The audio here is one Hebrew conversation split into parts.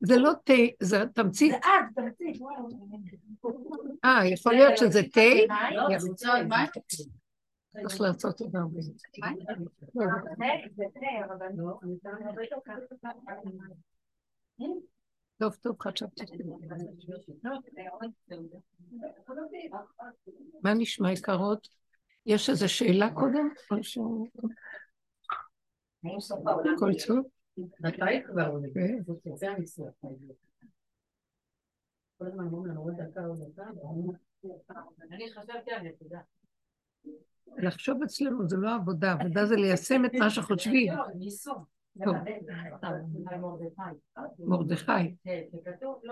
זה לא תה, זה תמצית. זה את, תמצית, אה, יכול להיות שזה תה? צריך לעשות עוד הרבה. טוב, טוב, חשבתי. מה נשמע יקרות? יש איזו שאלה קודם? כל טוב? מתי כבר עולה? זה הניסוח. כל הזמן אומרים לנו עוד דקה, עוד דקה, אני חשבתי על נקודה. לחשוב אצלנו זה לא עבודה, עבודה זה ליישם את מה שחושבים. מרדכי. כן, כתוב,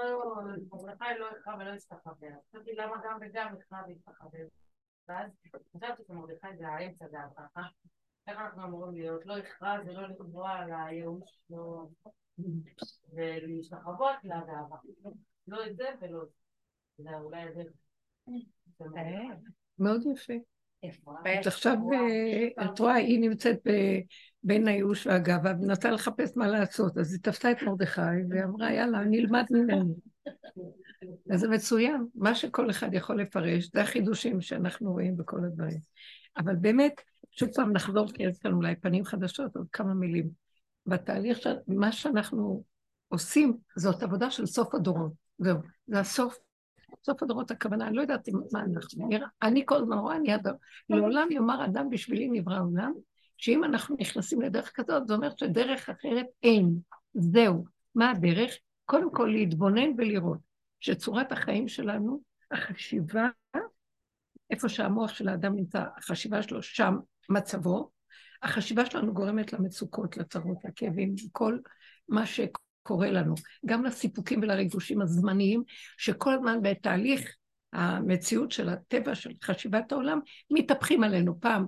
מרדכי לא יקרא ולא יסתחווה. חשבתי למה גם וגם יקרא ויסתחווה. ואז חשבתי שמרדכי זה האמצע זה. איך אנחנו אמורים להיות? לא הכרז ולא לקבוע על הייאוש, לא... ולהשתחוות לגאווה. לא את זה ולא את זה. זה אולי זה... מאוד יפה. עכשיו, אה, את רואה, היא נמצאת בין הייאוש והגאווה, ומנסה לחפש מה לעשות. אז היא תפסה את מרדכי, ואמרה, יאללה, נלמד ממנו. וזה מצוין, מה שכל אחד יכול לפרש, זה החידושים שאנחנו רואים בכל הדברים. אבל באמת, שוב פעם נחזור, כי יש כאן אולי פנים חדשות, עוד כמה מילים. בתהליך, מה שאנחנו עושים, זאת עבודה של סוף הדורות. זהו, זה הסוף. סוף הדורות הכוונה, אני לא יודעת מה אנחנו, אני כל הזמן רואה, אני אדם, לעולם יאמר אדם בשבילי נברא עולם, שאם אנחנו נכנסים לדרך כזאת, זה אומר שדרך אחרת אין. זהו. מה הדרך? קודם כל להתבונן ולראות שצורת החיים שלנו, החשיבה, איפה שהמוח של האדם נמצא, החשיבה שלו, שם מצבו, החשיבה שלנו גורמת למצוקות, לצרות, לכאבים, כל מה שקורה לנו, גם לסיפוקים ולריגושים הזמניים, שכל הזמן בתהליך המציאות של הטבע, של חשיבת העולם, מתהפכים עלינו. פעם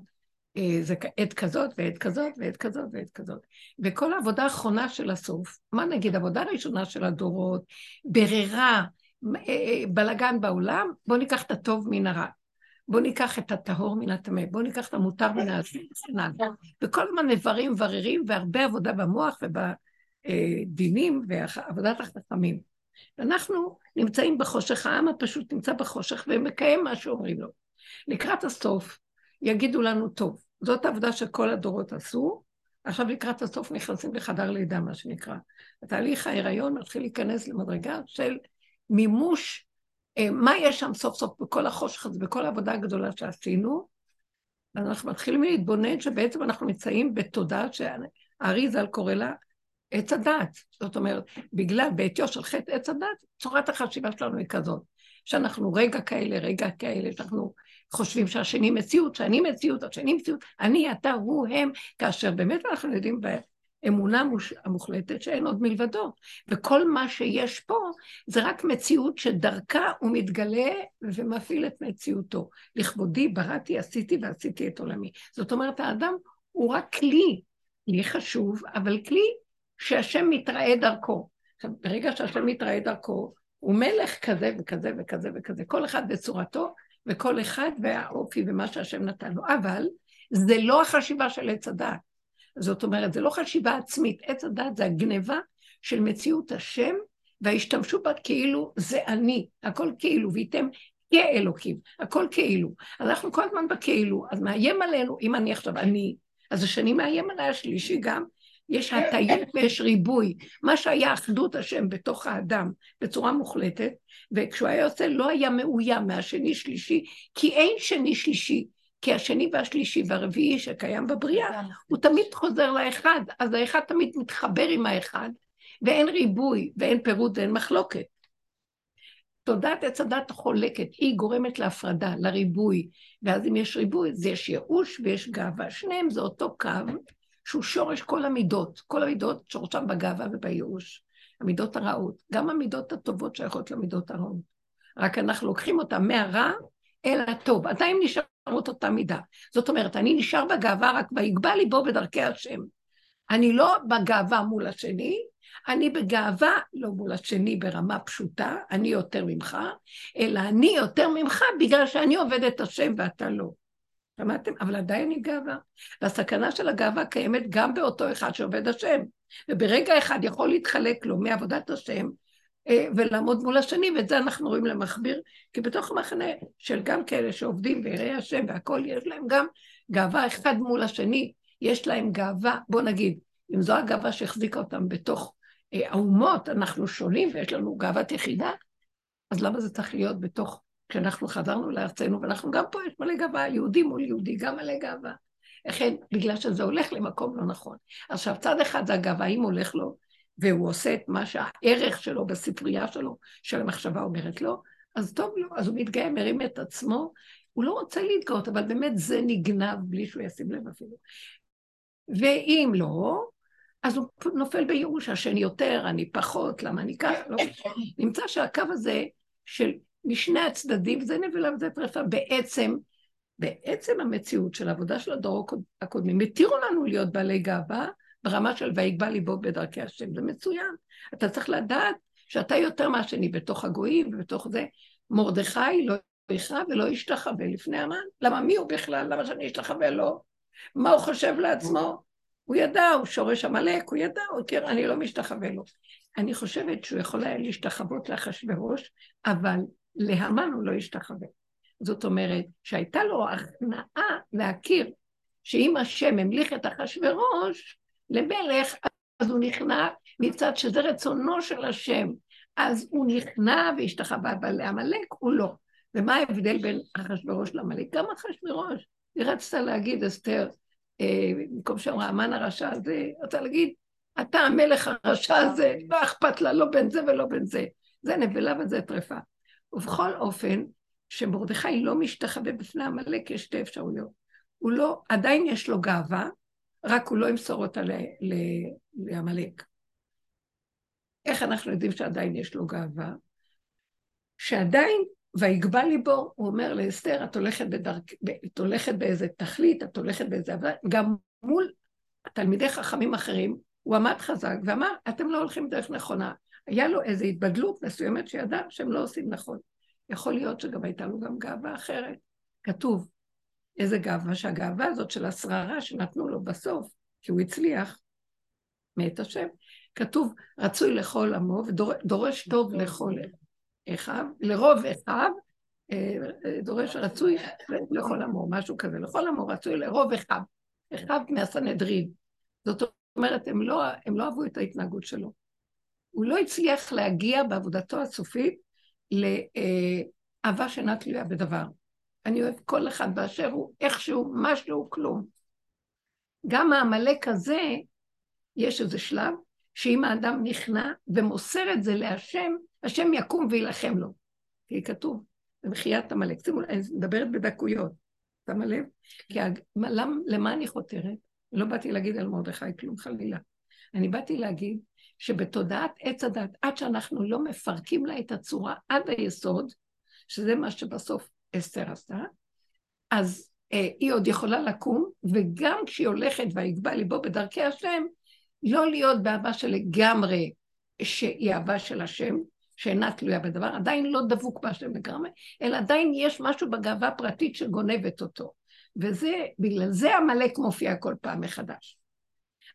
אה, זה עת כזאת ועת כזאת ועת כזאת ועת כזאת. וכל העבודה האחרונה של הסוף, מה נגיד, עבודה ראשונה של הדורות, בררה, אה, אה, בלגן בעולם, בואו ניקח את הטוב מן הרע. בואו ניקח את הטהור מן הטמא, בואו ניקח את המותר מן הסנן. וכל הזמן מבררים, והרבה עבודה במוח ובדינים ועבודת החכמים. ואנחנו נמצאים בחושך, העם הפשוט נמצא בחושך ומקיים מה שאומרים לו. לקראת הסוף יגידו לנו, טוב, זאת העבודה שכל הדורות עשו, עכשיו לקראת הסוף נכנסים לחדר לידה, מה שנקרא. התהליך ההיריון מתחיל להיכנס למדרגה של מימוש מה יש שם סוף סוף בכל החושך הזה, בכל העבודה הגדולה שעשינו, אז אנחנו מתחילים להתבונן שבעצם אנחנו נמצאים בתודעה שהאריזל קורא לה עץ הדת. זאת אומרת, בגלל בעטיו של חטא עץ הדת, צורת החשיבה שלנו היא כזאת, שאנחנו רגע כאלה, רגע כאלה, שאנחנו חושבים שהשני מציאות, שאני מציאות, השני מציאות, אני, אתה, הוא, הם, כאשר באמת אנחנו יודעים אמונה המוחלטת שאין עוד מלבדו. וכל מה שיש פה זה רק מציאות שדרכה הוא מתגלה ומפעיל את מציאותו. לכבודי בראתי, עשיתי ועשיתי את עולמי. זאת אומרת, האדם הוא רק כלי, כלי חשוב, אבל כלי שהשם מתראה דרכו. עכשיו, ברגע שהשם מתראה דרכו, הוא מלך כזה וכזה וכזה וכזה, כל אחד בצורתו, וכל אחד והאופי ומה שהשם נתן לו. אבל זה לא החשיבה של עץ הדעת. זאת אומרת, זה לא חשיבה עצמית. עץ הדת זה הגניבה של מציאות השם, והשתמשו בה כאילו זה אני, הכל כאילו, וייתם כאלוקים, הכל כאילו. אנחנו כל הזמן בכאילו, אז מאיים עלינו, אם אני עכשיו אני, אז השני מאיים עליי, השלישי גם, יש הטיות ויש ריבוי. מה שהיה אחדות השם בתוך האדם בצורה מוחלטת, וכשהוא היה יוצא לא היה מאוים מהשני שלישי, כי אין שני שלישי. כי השני והשלישי והרביעי שקיים בבריאה, הוא תמיד חוזר לאחד, אז האחד תמיד מתחבר עם האחד, ואין ריבוי, ואין פירוט ואין מחלוקת. תודעת עץ הדת חולקת, היא גורמת להפרדה, לריבוי, ואז אם יש ריבוי, אז יש ייאוש ויש גאווה. שניהם זה אותו קו שהוא שורש כל המידות, כל המידות שורשם בגאווה ובייאוש. המידות הרעות, גם המידות הטובות שייכות למידות הרעות. רק אנחנו לוקחים אותן מהרע אל הטוב. עדיין נשארות אותה מידה. זאת אומרת, אני נשאר בגאווה רק ויגבה ליבו בדרכי השם. אני לא בגאווה מול השני, אני בגאווה לא מול השני ברמה פשוטה, אני יותר ממך, אלא אני יותר ממך בגלל שאני עובד את השם ואתה לא. שמעתם? אבל עדיין היא גאווה. והסכנה של הגאווה קיימת גם באותו אחד שעובד השם. וברגע אחד יכול להתחלק לו מעבודת השם ולעמוד מול השני, ואת זה אנחנו רואים למכביר, כי בתוך המחנה של גם כאלה שעובדים ויראי השם והכול, יש להם גם גאווה אחד מול השני, יש להם גאווה, בוא נגיד, אם זו הגאווה שהחזיקה אותם בתוך אה, האומות, אנחנו שונים ויש לנו גאוות יחידה, אז למה זה צריך להיות בתוך, כשאנחנו חזרנו לארצנו, ואנחנו גם פה יש מלא גאווה, יהודי מול יהודי, גם מלא גאווה. לכן, בגלל שזה הולך למקום לא נכון. עכשיו, צד אחד זה הגאווה, אם הולך לו, והוא עושה את מה שהערך שלו בספרייה שלו, של המחשבה אומרת לו, אז טוב לו, אז הוא מתגאה, מרים את עצמו, הוא לא רוצה להתגאות, אבל באמת זה נגנב בלי שהוא ישים לב אפילו. ואם לא, אז הוא נופל בייאוש, השני יותר, אני פחות, למה אני ככה, לא נמצא שהקו הזה של משני הצדדים, זה נבלה וזה טרפה, בעצם, בעצם המציאות של העבודה של הדור הקודמים, התירו לנו להיות בעלי גאווה ברמה של ויגבה ליבו בדרכי השם, זה מצוין. אתה צריך לדעת שאתה יותר מהשני בתוך הגויים ובתוך זה. מרדכי לא יכרע ולא ישתחווה לפני המן. למה מי הוא בכלל? למה שאני אשתחווה לו? מה הוא חושב לעצמו? הוא ידע, הוא שורש עמלק, הוא ידע, הוא הכיר, אני לא משתחווה לו. אני חושבת שהוא יכול היה להשתחוות לאחשוורוש, אבל להמן הוא לא השתחווה. זאת אומרת, שהייתה לו הכנעה להכיר שאם השם המליך את אחשוורוש למלך, אז הוא נכנע מצד שזה רצונו של השם. אז הוא נכנע והשתחווה, לעמלק הוא לא. ומה ההבדל בין אחשוורוש לעמלק? גם אחשוורוש, היא רצתה להגיד, אסתר, אה, במקום שאמרה, המן הרשע הזה, רצה להגיד, אתה המלך הרשע הזה, לא אכפת לה, לא בין זה ולא בין זה. זה נבלה וזה טרפה. ובכל אופן, שמרדכי לא משתחווה בפני עמלק, יש שתי אפשרויות. הוא לא, עדיין יש לו גאווה, רק הוא לא ימסור אותה לעמלק. איך אנחנו יודעים שעדיין יש לו גאווה? שעדיין ויגבה ליבו, הוא אומר לאסתר, את הולכת, בדרכ... את הולכת באיזה תכלית, את הולכת באיזה עבודה, גם מול תלמידי חכמים אחרים, הוא עמד חזק ואמר, אתם לא הולכים דרך נכונה. היה לו איזו התבדלות מסוימת שידע שהם לא עושים נכון. יכול להיות שגם הייתה לו גם גאווה אחרת. כתוב, איזה גאווה, שהגאווה הזאת של השררה שנתנו לו בסוף, כי הוא הצליח, מאת השם, כתוב, רצוי לכל עמו ודורש טוב לכל אחיו, לרוב אחיו, אה, דורש רצוי לכל עמו, משהו כזה, לכל עמו רצוי לרוב אחיו, אחיו מהסנהדרין. זאת אומרת, הם לא, הם לא אהבו את ההתנהגות שלו. הוא לא הצליח להגיע בעבודתו הסופית לאהבה שאינה תלויה בדבר. אני אוהב כל אחד באשר הוא, איכשהו, משהו, כלום. גם העמלק הזה, יש איזה שלב שאם האדם נכנע ומוסר את זה להשם, השם יקום ויילחם לו. כי כתוב, במחיית עמלק. שימו אני מדברת בדקויות, שמה לב? כי למה, למה אני חותרת? לא באתי להגיד על מרדכי כלום חלילה. אני באתי להגיד שבתודעת עץ הדת, עד שאנחנו לא מפרקים לה את הצורה עד היסוד, שזה מה שבסוף אסתר עשתה, אז אה, היא עוד יכולה לקום, וגם כשהיא הולכת ויגבה ליבו בדרכי השם, לא להיות באהבה שלגמרי, שהיא אהבה של השם, שאינה תלויה בדבר, עדיין לא דבוק בהשם לגמרי, אלא עדיין יש משהו בגאווה הפרטית שגונבת אותו. וזה, בגלל זה עמלק מופיע כל פעם מחדש.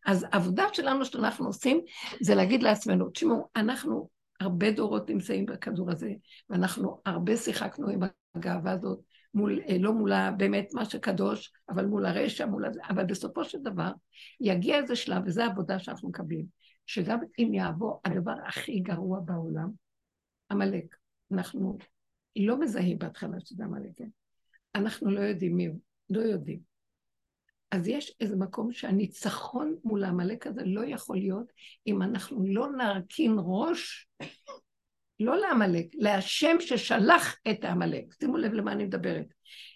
אז העבודה שלנו שאנחנו עושים, זה להגיד לעצמנו, תשמעו, אנחנו הרבה דורות נמצאים בכדור הזה, ואנחנו הרבה שיחקנו עם הגאווה הזאת, מול, אה, לא מול באמת מה שקדוש, אבל מול הרשע, מול הזה, אבל בסופו של דבר יגיע איזה שלב, וזו העבודה שאנחנו מקבלים, שגם אם יעבור הדבר הכי גרוע בעולם, עמלק, אנחנו לא מזהים בהתחלה שזה עמלק, כן? אנחנו לא יודעים מי הוא, לא יודעים. אז יש איזה מקום שהניצחון מול העמלק הזה לא יכול להיות אם אנחנו לא נרכין ראש לא לעמלק, להשם ששלח את העמלק. שימו לב למה אני מדברת.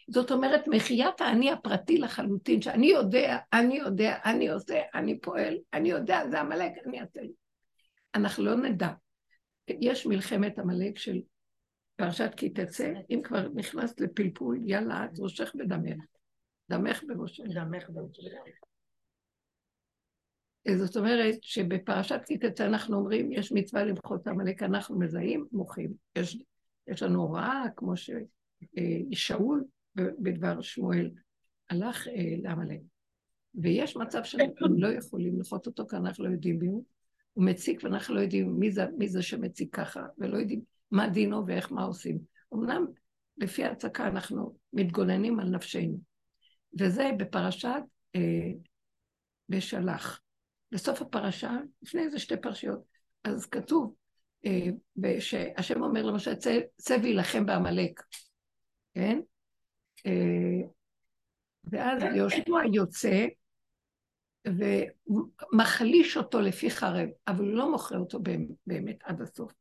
זאת אומרת, מחיית האני הפרטי לחלוטין, שאני יודע, אני יודע, אני עושה, אני פועל, אני יודע, זה עמלק, אני אעשה. אנחנו לא נדע. יש מלחמת עמלק של פרשת כי תצא, אם כבר נכנסת לפלפול, יאללה, את ראשך בדמך. דמך בראשך. דמך בראשך. זאת אומרת שבפרשת כי תצא אנחנו אומרים, יש מצווה למחות עמלק, אנחנו מזהים, מוחים. יש, יש לנו הוראה, כמו ששאול בדבר שמואל הלך אה, לעמלק. ויש מצב שאנחנו לא יכולים ללחוץ אותו, כי אנחנו לא יודעים מי הוא. הוא מציק ואנחנו לא יודעים מי זה, מי זה שמציק ככה, ולא יודעים מה דינו ואיך מה עושים. אמנם לפי ההצקה אנחנו מתגוננים על נפשנו. וזה בפרשת אה, בשלח. בסוף הפרשה, לפני איזה שתי פרשיות, אז כתוב אה, שהשם אומר למשל, צא ויילחם בעמלק, כן? אה, ואז יהושע יוצא ומחליש אותו לפי חרב, אבל הוא לא מוכר אותו באמת עד הסוף.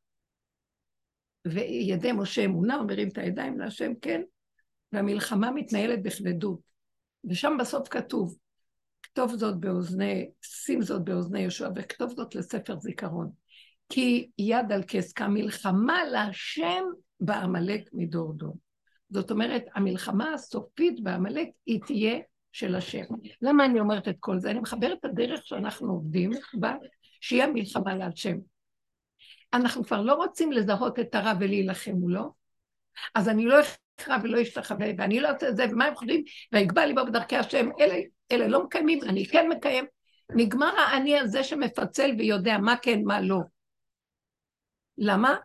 וידי משה אמונה, הוא מרים את הידיים להשם, כן, והמלחמה מתנהלת בכבדות. ושם בסוף כתוב, כתוב זאת באוזני, שים זאת באוזני יהושע, וכתוב זאת לספר זיכרון. כי יד על כס, כמלחמה להשם בעמלק מדור דור. זאת אומרת, המלחמה הסופית בעמלק היא תהיה של השם. למה אני אומרת את כל זה? אני מחברת את הדרך שאנחנו עובדים בה, שהיא המלחמה להשם. אנחנו כבר לא רוצים לזהות את הרע ולהילחם מולו, אז אני לא אקרא ולא אשתחווה, ואני לא אעשה את זה, ומה הם חושבים? ויגבה ליבו בדרכי השם, אלה, אלה לא מקיימים, אני כן מקיים. נגמר האני הזה שמפצל ויודע מה כן, מה לא. למה?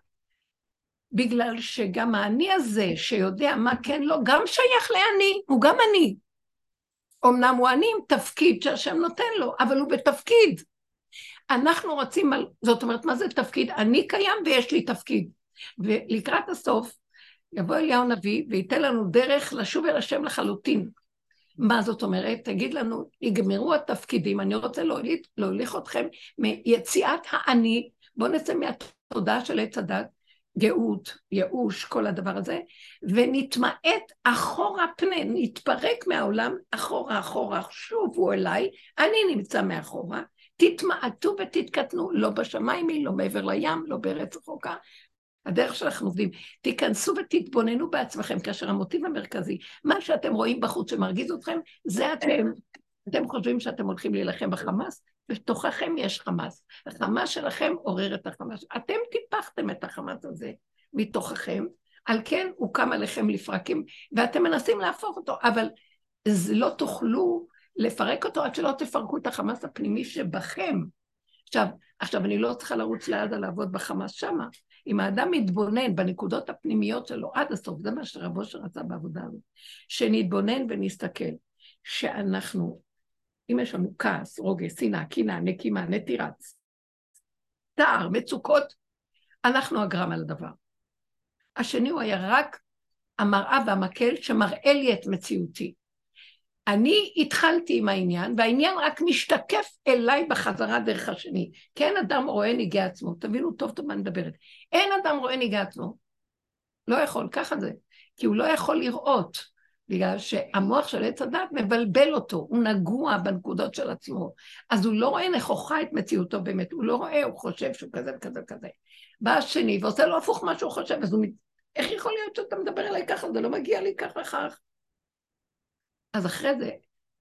בגלל שגם האני הזה שיודע מה כן לא, גם שייך לאני, הוא גם אני. אמנם הוא אני עם תפקיד שהשם נותן לו, אבל הוא בתפקיד. אנחנו רוצים, זאת אומרת, מה זה תפקיד? אני קיים ויש לי תפקיד. ולקראת הסוף, יבוא אליהו הנביא וייתן לנו דרך לשוב אל השם לחלוטין. מה זאת אומרת? תגיד לנו, יגמרו התפקידים, אני רוצה להוליך, להוליך אתכם מיציאת האני, בואו נצא מהתודעה של עץ הדת, גאות, ייאוש, כל הדבר הזה, ונתמעט אחורה פנה, נתפרק מהעולם אחורה אחורה, שובו אליי, אני נמצא מאחורה, תתמעטו ותתקטנו, לא בשמיים היא, לא מעבר לים, לא בארץ רחוקה. הדרך שאנחנו עובדים, תיכנסו ותתבוננו בעצמכם, כאשר המוטיב המרכזי, מה שאתם רואים בחוץ שמרגיז אתכם, זה אתם. אתם חושבים שאתם הולכים להילחם בחמאס? בתוככם יש חמאס. החמאס שלכם עורר את החמאס. אתם טיפחתם את החמאס הזה מתוככם, על כן הוא קם עליכם לפרקים, ואתם מנסים להפוך אותו, אבל לא תוכלו לפרק אותו עד שלא תפרקו את החמאס הפנימי שבכם. עכשיו, עכשיו אני לא צריכה לרוץ לעזה לעבוד בחמאס שמה. אם האדם מתבונן בנקודות הפנימיות שלו עד הסוף, זה מה שרבו אושר רצה בעבודה הזאת, שנתבונן ונסתכל, שאנחנו אם יש לנו כעס, רוגז, שנאה, קנאה, נקימה, נטירה, צער, מצוקות, אנחנו הגרם על הדבר. השני הוא היה רק המראה והמקל שמראה לי את מציאותי. אני התחלתי עם העניין, והעניין רק משתקף אליי בחזרה דרך השני. כי אין אדם רואה ניגי עצמו, תבינו טוב טוב מה אני מדברת. אין אדם רואה ניגי עצמו. לא יכול, ככה זה. כי הוא לא יכול לראות. בגלל שהמוח של עץ הדת מבלבל אותו, הוא נגוע בנקודות של עצמו. אז הוא לא רואה נכוחה את מציאותו באמת, הוא לא רואה, הוא חושב שהוא כזה וכזה וכזה. בא השני ועושה לו הפוך מה שהוא חושב, אז הוא... איך יכול להיות שאתה מדבר אליי ככה, זה לא מגיע לי כך וכך. אז אחרי זה,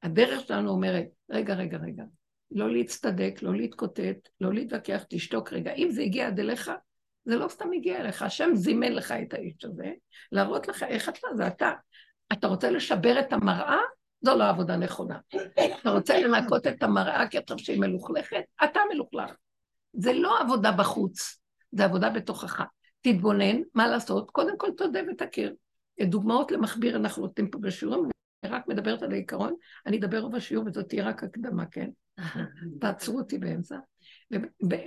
הדרך שלנו אומרת, רגע, רגע, רגע, לא להצטדק, לא להתקוטט, לא להתווכח, תשתוק רגע. אם זה הגיע עד אליך, זה לא סתם הגיע אליך, השם זימן לך את האיש הזה, להראות לך איך אתה, זה אתה. אתה רוצה לשבר את המראה? זו לא עבודה נכונה. אתה רוצה לנקות את המראה כי אתה חושב שהיא מלוכלכת? אתה מלוכלך. זה לא עבודה בחוץ, זה עבודה בתוכך. תתבונן, מה לעשות? קודם כל תודה ותכיר. דוגמאות למכביר אנחנו נותנים פה בשיעורים, רק מדברת על העיקרון, אני אדבר רוב השיעור וזאת תהיה רק הקדמה, כן? תעצרו אותי באמצע.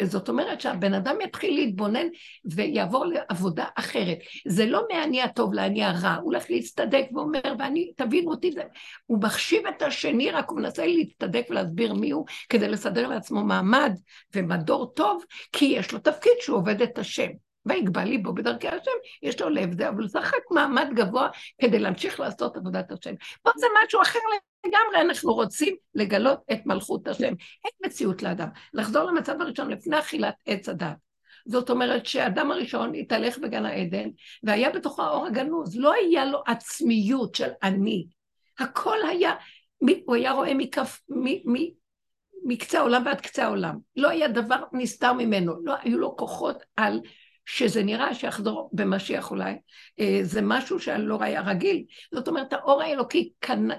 זאת אומרת שהבן אדם יתחיל להתבונן ויעבור לעבודה אחרת. זה לא מהאני הטוב לאני הרע, הוא הולך להצטדק ואומר, ואני, תבינו אותי, זה... הוא מחשיב את השני, רק הוא מנסה להצטדק ולהסביר מי הוא, כדי לסדר לעצמו מעמד ומדור טוב, כי יש לו תפקיד שהוא עובד את השם. ויגבה ליבו בדרכי השם, יש לו לב זה, אבל זה רק מעמד גבוה כדי להמשיך לעשות עבודת השם. פה זה משהו אחר לגמרי, אנחנו רוצים לגלות את מלכות השם. אין מציאות לאדם. לחזור למצב הראשון לפני אכילת עץ הדת. זאת אומרת שהאדם הראשון התהלך בגן העדן, והיה בתוך האור הגנוז, לא היה לו עצמיות של אני. הכל היה, הוא היה רואה מכף, מ, מ, מקצה העולם ועד קצה העולם. לא היה דבר נסתר ממנו, לא היו לו כוחות על שזה נראה שיחזור במשיח אולי, אה, זה משהו שלא היה רגיל. זאת אומרת, האור האלוקי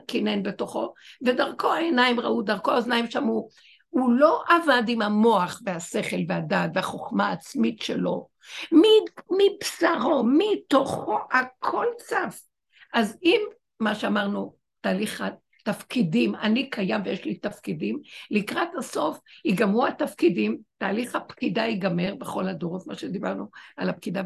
קינן בתוכו, ודרכו העיניים ראו, דרכו האוזניים שמעו. הוא לא עבד עם המוח והשכל והדעת והחוכמה העצמית שלו. מבשרו, מתוכו, הכל צף. אז אם מה שאמרנו, תהליך התפקידים, אני קיים ויש לי תפקידים, לקראת הסוף ייגמרו התפקידים, תהליך הפקידה ייגמר בכל הדורות, מה שדיברנו על הפקידה,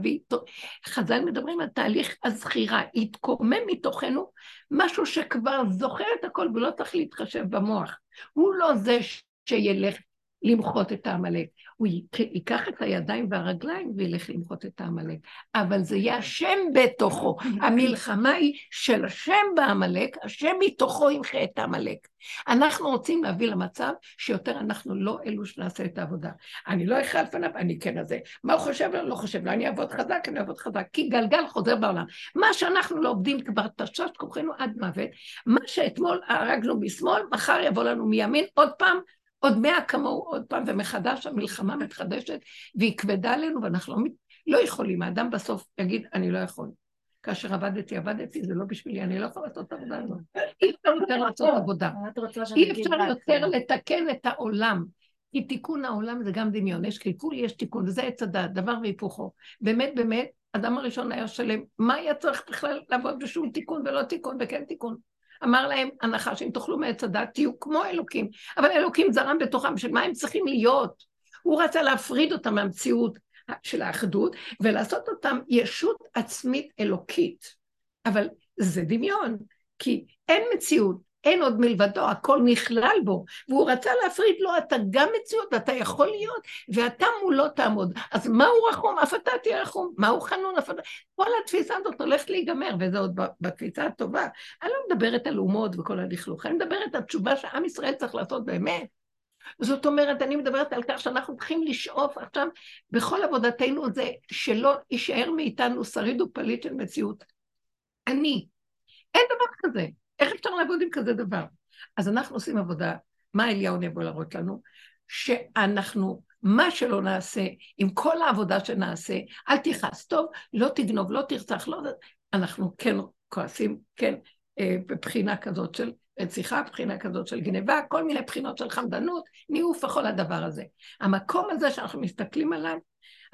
חז"ל מדברים על תהליך הזכירה, יתקומם מתוכנו משהו שכבר זוכר את הכל ולא צריך להתחשב במוח. הוא לא זה שילך למחות את העמלק. הוא ייקח את הידיים והרגליים וילך למחות את העמלק. אבל זה יהיה השם בתוכו. המלחמה היא של השם בעמלק, השם מתוכו ימחה את העמלק. אנחנו רוצים להביא למצב שיותר אנחנו לא אלו שנעשה את העבודה. אני לא אכרע לפניו, אני כן הזה. מה הוא חושב? לא חושב לו. אני אעבוד חזק, אני אעבוד חזק. כי גלגל חוזר בעולם. מה שאנחנו לא עובדים כבר תשש כוחנו עד מוות, מה שאתמול הרגנו משמאל, מחר יבוא לנו מימין, עוד פעם, עוד מאה כמוהו עוד פעם, ומחדש המלחמה מתחדשת, והיא כבדה עלינו, ואנחנו לא, לא יכולים. האדם בסוף יגיד, אני לא יכול. כאשר עבדתי, עבדתי, זה לא בשבילי, אני לא יכולה לעשות את העבודה הזאת. אי אפשר יותר לעשות עבודה. אי אפשר יותר לתקן את העולם. כי תיקון העולם זה גם דמיון, יש קלקול, יש תיקון, וזה עץ הדעת, דבר והיפוכו. באמת, באמת, אדם הראשון היה שלם, מה היה צריך בכלל לעבוד בשום תיקון ולא תיקון וכן תיקון? אמר להם הנחש, אם תאכלו מעץ הדת, תהיו כמו אלוקים. אבל אלוקים זרם בתוכם, של מה הם צריכים להיות? הוא רצה להפריד אותם מהמציאות של האחדות, ולעשות אותם ישות עצמית אלוקית. אבל זה דמיון, כי אין מציאות, אין עוד מלבדו, הכל נכלל בו, והוא רצה להפריד לו, אתה גם מציאות, ואתה יכול להיות, ואתה מולו תעמוד. אז מהו רחום? אף אתה תהיה רחום. מהו חנון? אף אתה... כל התפיסה הזאת הולכת להיגמר, וזה עוד בתפיסה הטובה. אני לא מדברת על אומות וכל הלכלוך, אני מדברת על תשובה שעם ישראל צריך לעשות באמת. זאת אומרת, אני מדברת על כך שאנחנו צריכים לשאוף עכשיו, בכל עבודתנו זה שלא יישאר מאיתנו שריד ופליט של מציאות. אני. אין דבר כזה. איך אפשר לעבוד עם כזה דבר? אז אנחנו עושים עבודה, מה אליהו יבוא להראות לנו? שאנחנו, מה שלא נעשה, עם כל העבודה שנעשה, אל תכעס, טוב, לא תגנוב, לא תרצח, לא... אנחנו כן כועסים, כן, אה, בבחינה כזאת של רציחה, בחינה כזאת של גניבה, כל מיני בחינות של חמדנות, ניאוף וכל הדבר הזה. המקום הזה שאנחנו מסתכלים עליו,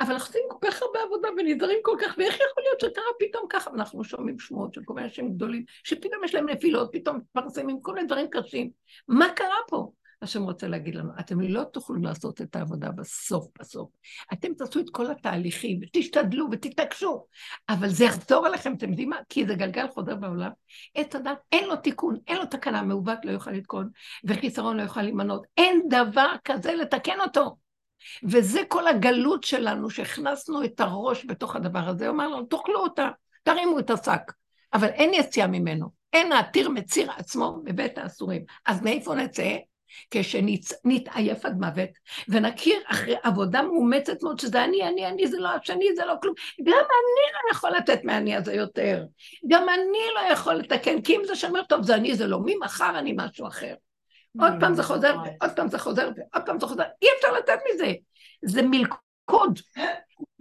אבל עושים כל כך הרבה עבודה ונזהרים כל כך, ואיך יכול להיות שקרה פתאום ככה? ואנחנו שומעים שמועות של כל מיני אנשים גדולים, שפתאום יש להם נפילות, פתאום מתפרסמים כל מיני דברים קשים. מה קרה פה? השם רוצה להגיד לנו, אתם לא תוכלו לעשות את העבודה בסוף בסוף. אתם תעשו את כל התהליכים, ותשתדלו ותתעקשו, אבל זה יחזור אליכם, אתם יודעים מה? כי זה גלגל חוזר בעולם. עץ הדת, אין לו תיקון, אין לו תקנה, מעוות לא יוכל לתקון, וחיסרון לא יוכל להימנות. אין דבר כזה לתקן אותו. וזה כל הגלות שלנו, שהכנסנו את הראש בתוך הדבר הזה, אמר לנו, תאכלו אותה, תרימו את השק, אבל אין יציאה ממנו, אין העתיר מציר עצמו בבית האסורים. אז מאיפה נצא? כשנתעייף עד מוות, ונכיר אחרי עבודה מאומצת מאוד, שזה אני, אני, אני, זה לא השני, זה לא כלום. גם אני לא יכול לתת מהאני הזה יותר. גם אני לא יכול לתקן, כי אם זה שומר טוב, זה אני, זה לא. ממחר אני משהו אחר. עוד פעם זה חוזר, ועוד פעם זה חוזר, ועוד פעם זה חוזר, אי אפשר לתת מזה. זה מלכוד.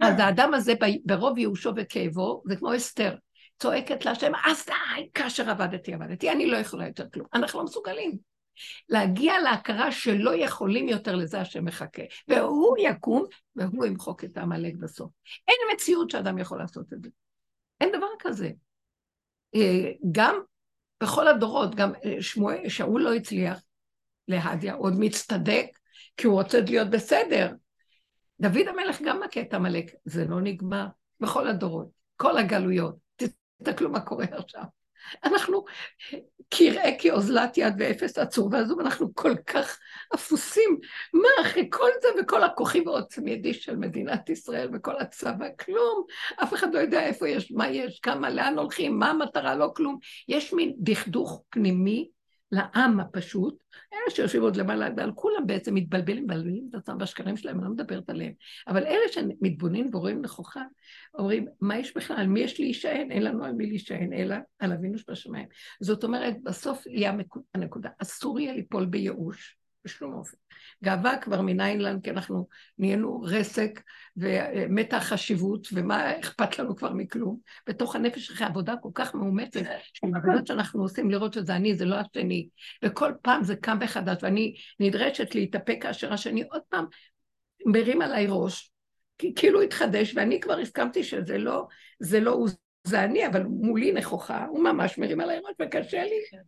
אז האדם הזה ברוב ייאושו וכאבו, זה כמו אסתר, צועקת להשם, אז די, כאשר עבדתי, עבדתי, אני לא יכולה יותר כלום. אנחנו לא מסוגלים. להגיע להכרה שלא יכולים יותר לזה השם מחכה. והוא יקום, והוא ימחוק את העמלק בסוף. אין מציאות שאדם יכול לעשות את זה. אין דבר כזה. אה, גם בכל הדורות, גם אה, שמואל, שאול לא הצליח, להדיה, עוד מצטדק, כי הוא רוצה להיות בסדר. דוד המלך גם מכה את עמלק, זה לא נגמר בכל הדורות, כל הגלויות. תסתכלו מה קורה עכשיו. אנחנו כראה כאוזלת יד ואפס עצור ועזוב, אנחנו כל כך אפוסים. מה, אחרי כל זה וכל הכוחי ועוצם ידי של מדינת ישראל וכל הצבא, כלום. אף אחד לא יודע איפה יש, מה יש, כמה, לאן הולכים, מה המטרה, לא כלום. יש מין דכדוך פנימי לעם הפשוט, אלה שיושבים עוד למעלה, ועל כולם בעצם מתבלבלים, מבלבלים את עצמם בשקרים שלהם, אני לא מדברת עליהם. אבל אלה שמתבוננים ורואים נכוחה, אומרים, מה יש בכלל? על מי יש להישען? אין לנו על מי להישען, אלא על אבינו שבשמיים. זאת אומרת, בסוף יהיה הנקודה. אסור יהיה ליפול בייאוש, בשום אופן. גאווה כבר מניין לנו, כי אנחנו נהיינו רסק ומתה החשיבות, ומה אכפת לנו כבר מכלום. בתוך הנפש אחרי עבודה כל כך מאומצת, העבודות שאנחנו עושים לראות שזה אני, זה לא השני. וכל פעם זה קם מחדש, ואני נדרשת להתאפק כאשר השני עוד פעם מרים עליי ראש, כי כאילו התחדש, ואני כבר הסכמתי שזה לא, זה לא הוא, זה אני, אבל מולי נכוחה, הוא ממש מרים עליי ראש וקשה לי.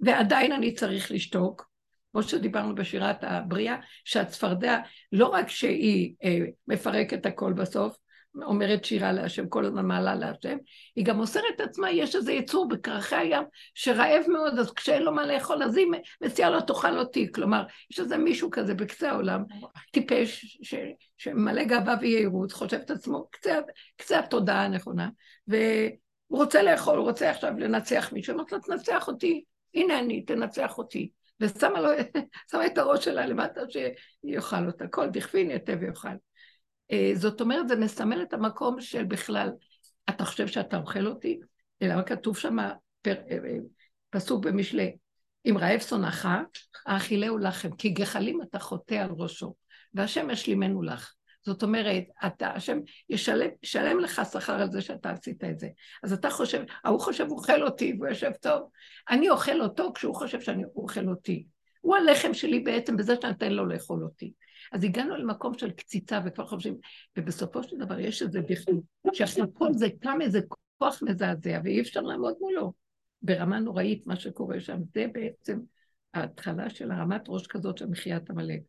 ועדיין אני צריך לשתוק, כמו שדיברנו בשירת הבריאה, שהצפרדע, לא רק שהיא אה, מפרקת הכל בסוף, אומרת שירה להשם, כל הזמן מעלה להשם, היא גם מוסרת עצמה, יש איזה יצור בקרחי הים שרעב מאוד, אז כשאין לו מה לאכול, אז היא מציעה לו תאכל אותי. כלומר, יש איזה מישהו כזה בקצה העולם, טיפש, ש, שמלא גאווה ויהירות, חושב את עצמו, קצה, קצה התודעה הנכונה, והוא רוצה לאכול, הוא רוצה עכשיו לנצח מישהו, אמרת לו, תנצח אותי, הנה אני, תנצח אותי. ושמה לו, את הראש שלה למטה שיאכל אותה, כל דכפין יתה ויאכל. אה, זאת אומרת, זה מסמל את המקום של בכלל, אתה חושב שאתה אוכל אותי? אלא כתוב שם אה, אה, פסוק במשלי, אם רעב שונאך, האכילהו לחם, כי גחלים אתה חוטא על ראשו, והשם ישלימנו לך. זאת אומרת, אתה, השם ישלם, ישלם לך שכר על זה שאתה עשית את זה. אז אתה חושב, ההוא חושב אוכל אותי, והוא יושב טוב. אני אוכל אותו כשהוא חושב שאני אוכל אותי. הוא הלחם שלי בעצם בזה שאני אתן לו לאכול אותי. אז הגענו למקום של קציצה וכבר חושבים, ובסופו של דבר יש איזה בכלל, שאחרי כל זה קם איזה כוח מזעזע ואי אפשר לעמוד מולו. ברמה נוראית מה שקורה שם, זה בעצם ההתחלה של הרמת ראש כזאת של מחיית עמלק.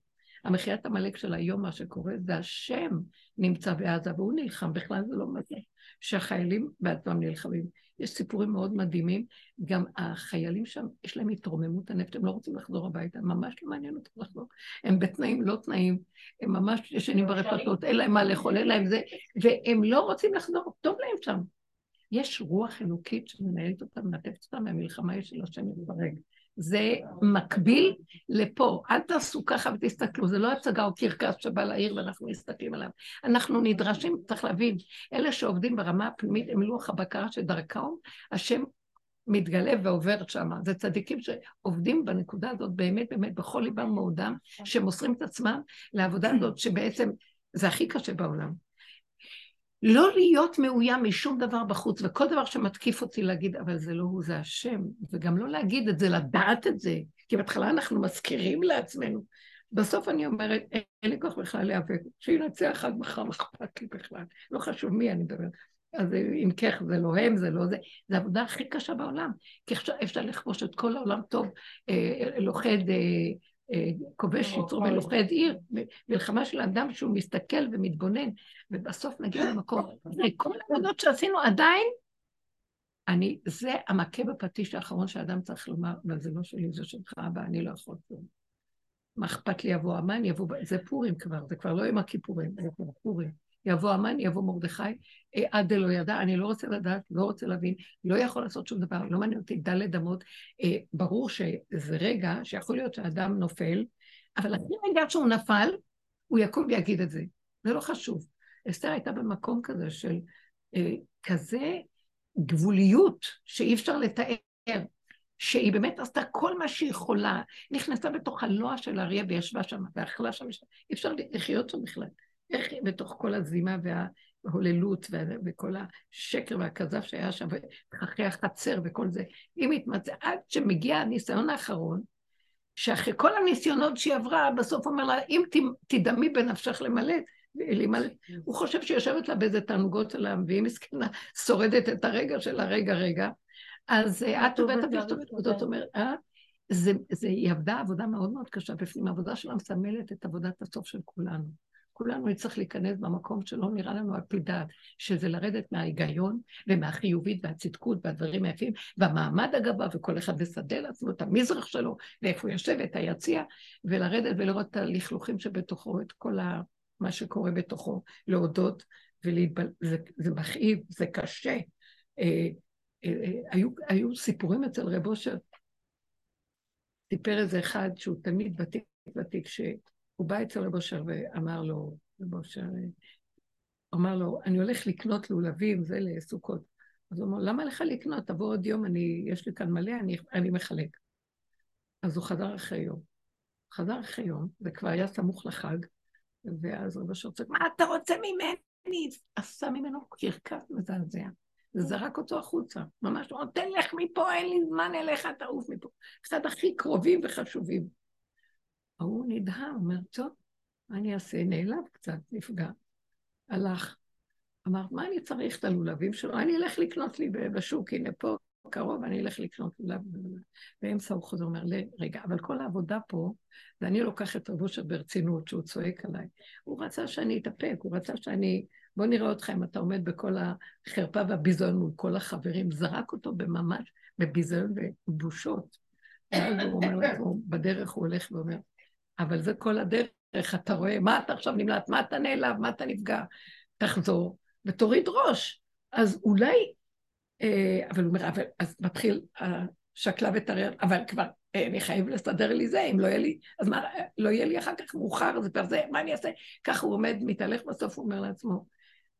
המחיית עמלק של היום, מה שקורה, זה השם נמצא בעזה, והוא נלחם, בכלל זה לא מזה, שהחיילים בעצמם נלחמים. יש סיפורים מאוד מדהימים, גם החיילים שם, יש להם התרוממות הנפט, הם לא רוצים לחזור הביתה, ממש לא מעניין אותם לחזור. הם בתנאים לא תנאים, הם ממש ישנים ברפתות, אין להם מה לאכול, אין להם זה, והם לא רוצים לחזור, טוב להם שם. יש רוח אלוקית שמנהלת אותם, מנתקת אותם מהמלחמה יש של השם יתברג. זה מקביל לפה. אל תעשו ככה ותסתכלו, זה לא הצגה או קרקס שבא לעיר ואנחנו מסתכלים עליו. אנחנו נדרשים, צריך להבין, אלה שעובדים ברמה הפנימית הם לוח הבקרה שדרכם השם מתגלה ועובר שם. זה צדיקים שעובדים בנקודה הזאת באמת באמת בכל ליבם מעודם, שמוסרים את עצמם לעבודה הזאת שבעצם זה הכי קשה בעולם. לא להיות מאוים משום דבר בחוץ, וכל דבר שמתקיף אותי להגיד, אבל זה לא הוא, זה השם, וגם לא להגיד את זה, לדעת את זה, כי בהתחלה אנחנו מזכירים לעצמנו. בסוף אני אומרת, אין לי כוח בכלל להיאבק, שינצח עד מחר, מה אכפת לי בכלל, לא חשוב מי אני מדברת. אז אם כך, זה לא הם, זה לא זה, זה העבודה הכי קשה בעולם, כי אפשר, לכבוש את כל העולם טוב, אה, לוכד אה, כובש יצור ולוכד עיר, מלחמה של אדם שהוא מסתכל ומתבונן, ובסוף נגיע למקום. כל העבודות שעשינו עדיין, אני, זה המכה בפטיש האחרון שהאדם צריך לומר, אבל זה לא שלי, זה שלך, אבא, אני לא יכול כלום. מה אכפת לי יבוא המן, יבוא... זה פורים כבר, זה כבר לא עם הכיפורים, זה כבר פורים. יבוא המן, יבוא מרדכי, אה, עד דלא ידע, אני לא רוצה לדעת, לא רוצה להבין, לא יכול לעשות שום דבר, לא מעניין אותי דלת אמות. אה, ברור שזה רגע שיכול להיות שאדם נופל, אבל אחרי רגע שהוא נפל, הוא יקום ויגיד את זה. זה לא חשוב. אסתר הייתה במקום כזה של אה, כזה גבוליות שאי אפשר לתאר. שהיא באמת עשתה כל מה שהיא יכולה, נכנסה בתוך הלוע של האריה וישבה שם, ואכלה שם, אי אפשר לחיות שם בכלל. איך בתוך כל הזימה וההוללות וכל השקר והכזב שהיה שם, ותככי החצר וכל זה, היא מתמצאת, עד שמגיע הניסיון האחרון, שאחרי כל הניסיונות שהיא עברה, בסוף אומר לה, אם תדמי בנפשך למלא, למלא, הוא חושב שהיא יושבת לה באיזה תענוגות עליו, והיא מסכנה, שורדת את הרגע של הרגע רגע. אז את עובדת הפרסומת, זאת אומרת, אה? זה, זה, היא עבדה עבודה מאוד מאוד קשה בפנים, העבודה שלה מסמלת את עבודת הסוף של כולנו. כולנו נצטרך להיכנס במקום שלא נראה לנו על פי דעת, שזה לרדת מההיגיון ומהחיובית והצדקות והדברים היפים, והמעמד הגבוה, וכל אחד מסדר לעצמו את המזרח שלו, ואיפה הוא יושב, את היציע, ולרדת ולראות את הלכלוכים שבתוכו, את כל ה... מה שקורה בתוכו, להודות ולהתבל... זה, זה מכאיב, זה קשה. אה, אה, אה, היו, היו סיפורים אצל רב אושר, סיפר איזה אחד שהוא תמיד ותיק ותיק, הוא בא אצל רב אושר ואמר לו, רב אושר, אמר לו, אני הולך לקנות לולבים, זה לסוכות. אז הוא אמר, למה לך לקנות? תבוא עוד יום, אני, יש לי כאן מלא, אני, אני מחלק. אז הוא חזר אחרי יום. חזר אחרי יום, זה כבר היה סמוך לחג, ואז רב אשר צועק, מה אתה רוצה ממני? עשה ממנו קרקס מזעזע. וזרק אותו החוצה. ממש תלך מפה, אין לי זמן אליך, תעוף מפה. קצת הכי קרובים וחשובים. ההוא נדהם, אומר, טוב, מה אני אעשה? נעלב קצת, נפגע. הלך. אמר, מה אני צריך את הלולבים שלו? אני אלך לקנות לי בשוק, הנה פה, קרוב, אני אלך לקנות לולב. באמצע הוא חוזר, אומר, רגע, אבל כל העבודה פה, ואני לוקח את של ברצינות, שהוא צועק עליי. הוא רצה שאני אתאפק, הוא רצה שאני... בוא נראה אותך אם אתה עומד בכל החרפה והביזיון מול כל החברים. זרק אותו בממש, בביזיון ובושות. ואז הוא אומר בדרך הוא הולך ואומר, אבל זה כל הדרך, אתה רואה, מה אתה עכשיו נמלט, מה אתה נעלב, מה אתה נפגע, תחזור ותוריד ראש. אז אולי, אה, אבל הוא אומר, אז מתחיל השקלה ותרר, אבל כבר, אה, אני חייב לסדר לי זה, אם לא יהיה לי, אז מה, לא יהיה לי אחר כך מאוחר, זה כבר זה, מה אני אעשה? ככה הוא עומד, מתהלך בסוף, הוא אומר לעצמו,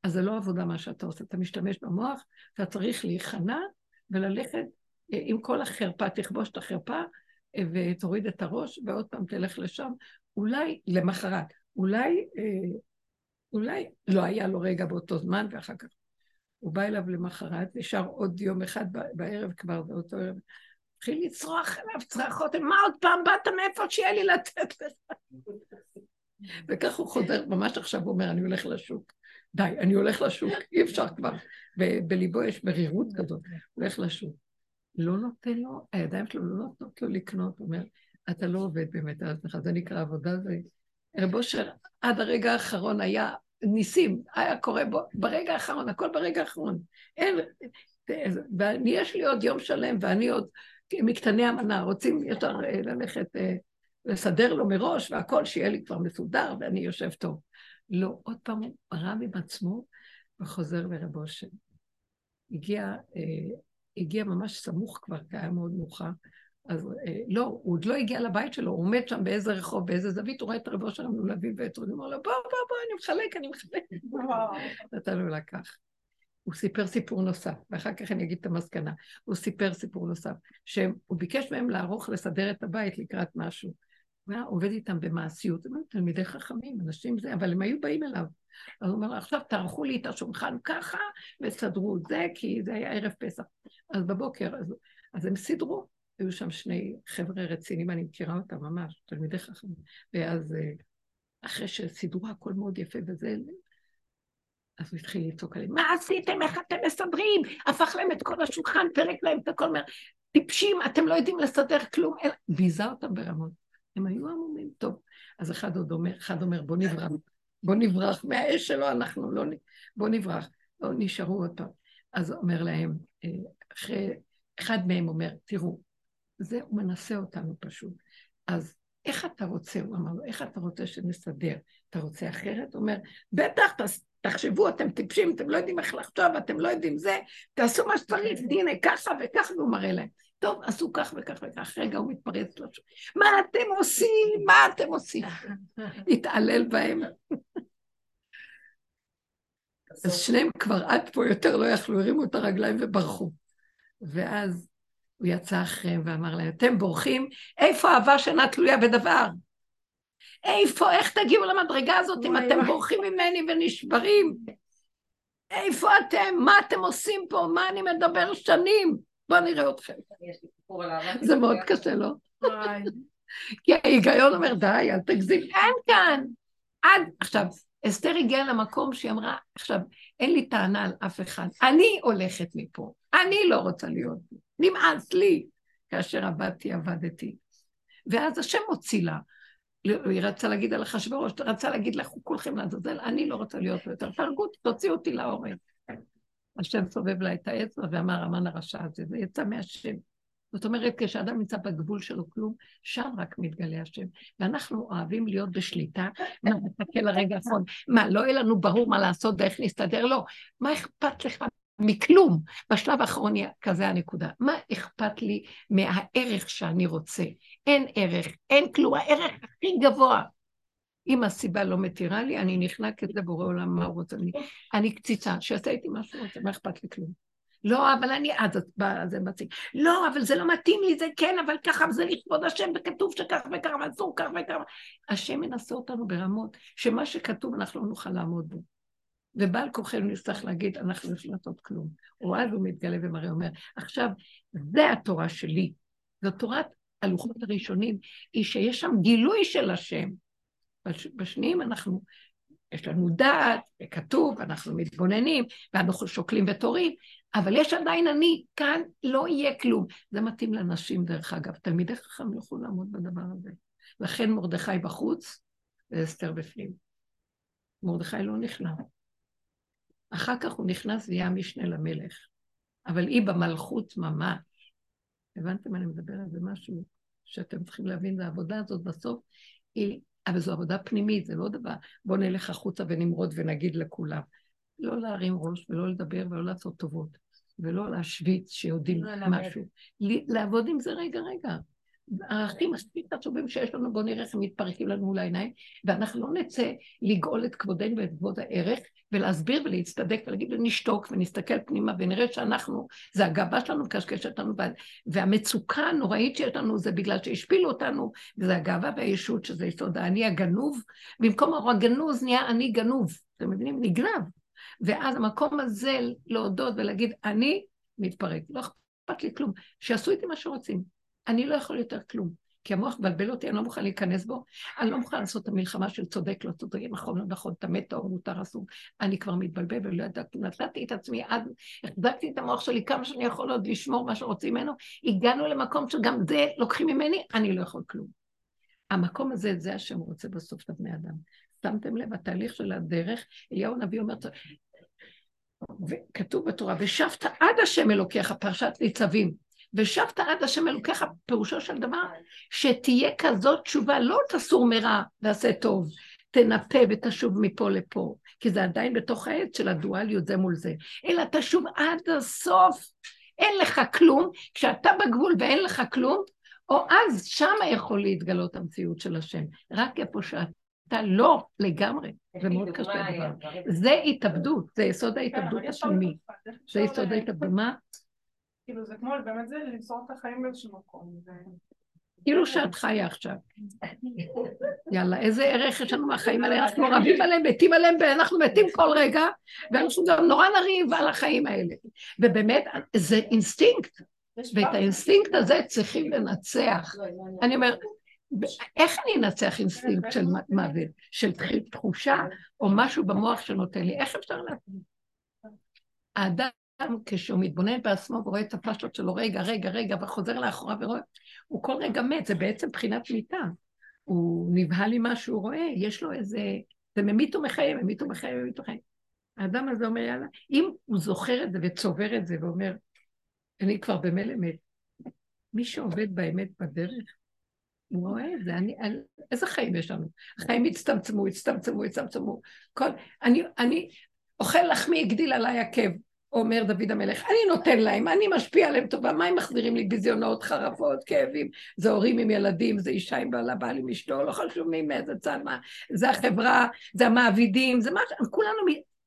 אז זה לא עבודה מה שאתה עושה, אתה משתמש במוח, אתה צריך להיכנע וללכת אה, עם כל החרפה, תכבוש את החרפה אה, ותוריד את הראש, ועוד פעם תלך לשם, אולי למחרת, אולי, אה, אולי לא היה לו רגע באותו זמן, ואחר כך הוא בא אליו למחרת, נשאר עוד יום אחד בערב כבר, באותו ערב, התחיל לצרוח אליו צרחות, מה עוד פעם באת מאיפה שיהיה לי לתת לך? וכך הוא חוזר, ממש עכשיו הוא אומר, אני הולך לשוק. די, אני הולך לשוק, אי אפשר כבר. בליבו יש מרירות כזאת, הולך לשוק. לא נותן לו, הידיים שלו לא נותנות לו לקנות, הוא אומר, אתה לא עובד באמת על עצמך, זה נקרא עבודה, זה... רב אושר עד הרגע האחרון היה ניסים, היה קורה בו, ברגע האחרון, הכל ברגע האחרון. אין, ויש לי עוד יום שלם, ואני עוד מקטני המנה, רוצים יותר אה, ללכת, אה, לסדר לו מראש, והכל, שיהיה לי כבר מסודר, ואני יושב טוב. לא, עוד פעם הוא רב עם עצמו וחוזר לרב אושר. הגיע, אה, הגיע ממש סמוך כבר, כי היה מאוד מאוחר. אז אה, לא, הוא עוד לא הגיע לבית שלו, הוא עומד שם באיזה רחוב, באיזה זווית, הוא רואה את רב אושר המלולבי ואת הוא אומר לו, בוא, בוא, בוא, אני מחלק, אני מחלק. נתן לו לקח. הוא סיפר סיפור נוסף, ואחר כך אני אגיד את המסקנה. הוא סיפר סיפור נוסף, שהוא ביקש מהם לערוך, לסדר את הבית לקראת משהו. הוא היה עובד איתם במעשיות, הם היו תלמידי חכמים, אנשים זה, אבל הם היו באים אליו. אז הוא אומר, עכשיו תערכו לי את השולחן ככה, וסדרו את זה, כי זה היה ערב פסח. אז בבוקר, אז, אז הם סידרו, היו שם שני חבר'ה רציניים, אני מכירה אותם ממש, תלמידי חכמים. ואז אה, אחרי שסידרו הכל מאוד יפה וזה, אז הוא התחיל לצעוק עליהם, מה עשיתם? איך אתם מסדרים? הפך להם את כל השולחן, פרק להם את הכל, טיפשים, אתם לא יודעים לסדר כלום, ביזה אותם ברמות. הם היו עמומים. טוב, אז אחד עוד אומר, אחד אומר, בוא נברח, בוא נברח מהאש שלו, אנחנו לא, בוא נברח. לא, נשארו עוד פעם. אז אומר להם, אה, אחרי, אחד מהם אומר, תראו, זה, הוא מנסה אותנו פשוט. אז איך אתה רוצה, הוא אמר לו, איך אתה רוצה שנסדר? אתה רוצה אחרת? הוא אומר, בטח, תחשבו, אתם טיפשים, אתם לא יודעים איך לחשוב, אתם לא יודעים זה, תעשו מה שצריך, הנה, ככה וככה, והוא מראה להם. טוב, עשו כך וכך וכך, רגע הוא מתפרץ לשם. מה אתם עושים? מה אתם עושים? התעלל בהם. אז שניהם כבר עד פה יותר לא יכלו, הרימו את הרגליים וברחו. ואז הוא יצא אחריהם ואמר להם, אתם בורחים? איפה אהבה שאינה תלויה בדבר? איפה, איך תגיעו למדרגה הזאת אם אתם בורחים ממני ונשברים? איפה אתם? מה אתם עושים פה? מה אני מדבר שנים? בואו נראה אתכם. זה מאוד קשה, לא? כי ההיגיון אומר, די, אל תגזים, אין כאן. עד, עכשיו, אסתר הגיעה למקום שהיא אמרה, עכשיו, אין לי טענה על אף אחד, אני הולכת מפה, אני לא רוצה להיות פה, נמאס לי. כאשר עבדתי, עבדתי. ואז השם הוציא לה. היא רצה להגיד על אחשוורוש, רצה להגיד לכו כולכם לעזאזל, אני לא רוצה להיות יותר, תהרגו, תוציאו אותי להורג. השם סובב לה את האצבע ואמר, המן הרשע הזה, זה יצא מהשם. זאת אומרת, כשאדם נמצא בגבול שלו כלום, שם רק מתגלה השם. ואנחנו אוהבים להיות בשליטה, נחכה לרגע האחרון. מה, לא יהיה לנו ברור מה לעשות ואיך נסתדר? לא. מה אכפת לך מכלום? בשלב האחרון כזה הנקודה. מה אכפת לי מהערך שאני רוצה? אין ערך, אין כלום, הערך הכי גבוה. אם הסיבה לא מתירה לי, אני נכנע כזה בורא עולם, מה הוא רוצה? אני, אני קציצה, שיעשה איתי משהו רוצה, מה אכפת לי כלום? לא, אבל אני, אז זה מציג. לא, אבל זה לא מתאים לי, זה כן, אבל ככה, זה לכבוד השם, וכתוב שכך וככה, ואסור כך וככה. השם מנסה אותנו ברמות, שמה שכתוב אנחנו לא נוכל לעמוד בו. ובעל כוחנו נצטרך להגיד, אנחנו לא לעשות כלום. או אז הוא מתגלה ומראה, אומר, עכשיו, זה התורה שלי. זו תורת הלוחות הראשונים, היא שיש שם גילוי של השם. בשניים אנחנו, יש לנו דעת, וכתוב, אנחנו מתבוננים, ואנחנו שוקלים ותורים, אבל יש עדיין אני, כאן לא יהיה כלום. זה מתאים לנשים, דרך אגב. תלמידי חכם יוכלו לעמוד בדבר הזה. לכן מרדכי בחוץ ואסתר בפנים. מרדכי לא נכנס. אחר כך הוא נכנס ויהיה המשנה למלך. אבל היא במלכות ממש. הבנתם אני מדברת? זה משהו שאתם צריכים להבין, העבודה הזאת בסוף, היא, אבל זו עבודה פנימית, זה לא דבר, בואו נלך החוצה ונמרוד ונגיד לכולם. לא להרים ראש ולא לדבר ולא לעשות טובות, ולא להשוויץ שיודעים לא משהו. לעבוד עם זה רגע, רגע. הערכים מספיק עצובים שיש לנו, בואו נראה איך הם מתפרקים לנו מול העיניים, ואנחנו לא נצא לגאול את כבודנו ואת כבוד הערך, ולהסביר ולהצטדק ולהגיד, נשתוק ונסתכל פנימה ונראה שאנחנו, זה הגאווה שלנו מקשקשת לנו, והמצוקה הנוראית שיש לנו זה בגלל שהשפילו אותנו, וזה הגאווה והישות שזה יסוד האני הגנוב, במקום הגנוז נהיה אני גנוב, אתם מבינים? נגנב. ואז המקום הזה להודות ולהגיד, אני מתפרק, לא אכפת לי כלום, שיעשו איתי מה שרוצים. אני לא יכול יותר כלום. כי המוח מבלבל אותי, אני לא מוכן להיכנס בו, אני לא מוכן לעשות את המלחמה של צודק, לא צודק, נכון, לא נכון, טמא טהור, מותר, אסור. אני כבר מתבלבל ולא ידעתי, נתתי את עצמי עד, החזקתי את המוח שלי כמה שאני יכול עוד לשמור מה שרוצים ממנו, הגענו למקום שגם זה לוקחים ממני, אני לא יכול כלום. המקום הזה, זה השם רוצה בסוף את הבני אדם. שמתם לב, התהליך של הדרך, אליהו הנביא אומר, וכתוב בתורה, ושבת עד השם אלוקיך, פרשת ניצבים. ושבת עד השם אלוקיך, פירושו של דבר, שתהיה כזאת תשובה, לא תסור מרע ועשה טוב, תנפה ותשוב מפה לפה, כי זה עדיין בתוך העץ של הדואליות זה מול זה, אלא תשוב עד הסוף, אין לך כלום, כשאתה בגבול ואין לך כלום, או אז שמה יכול להתגלות המציאות של השם, רק איפה שאתה לא לגמרי, זה מאוד קשה דבר. זה התאבדות, זה יסוד ההתאבדות השלמי. זה יסוד ההתאבדות. מה? כאילו זה כמו באמת זה למסור את החיים באיזשהו מקום. כאילו שאת חיה עכשיו. יאללה, איזה ערך יש לנו מהחיים האלה, אנחנו רבים עליהם, מתים עליהם, ואנחנו מתים כל רגע, ואנחנו גם נורא נריב על החיים האלה. ובאמת, זה אינסטינקט, ואת האינסטינקט הזה צריכים לנצח. אני אומרת, איך אני אנצח אינסטינקט של מוות? של תחושה, או משהו במוח שנותן לי? איך אפשר לעשות? האדם כשהוא מתבונן בעצמו ורואה את הפשטות שלו, רגע, רגע, רגע, וחוזר לאחורה ורואה, הוא כל רגע מת, זה בעצם בחינת מיתה. הוא נבהל ממה שהוא רואה, יש לו איזה... זה ממית ומחיה, ממית ומחיה, ממית ומחיה. האדם הזה אומר, יאללה, אם הוא זוכר את זה וצובר את זה ואומר, אני כבר במילא מת, מי שעובד באמת בדרך, הוא רואה את זה, אני, אני, איזה חיים יש לנו? החיים הצטמצמו, הצטמצמו, הצטמצמו. כל, אני, אני אוכל לחמי, הגדיל עליי עקב. אומר דוד המלך, אני נותן להם, אני משפיע עליהם טובה, מה הם מחזירים לי ביזיונות, חרפות, כאבים? זה הורים עם ילדים, זה אישה עם בעלה, בעל עם אשתו, לא חשוב מי מאיזה צד, מה, זה החברה, זה המעבידים, זה מה. כולנו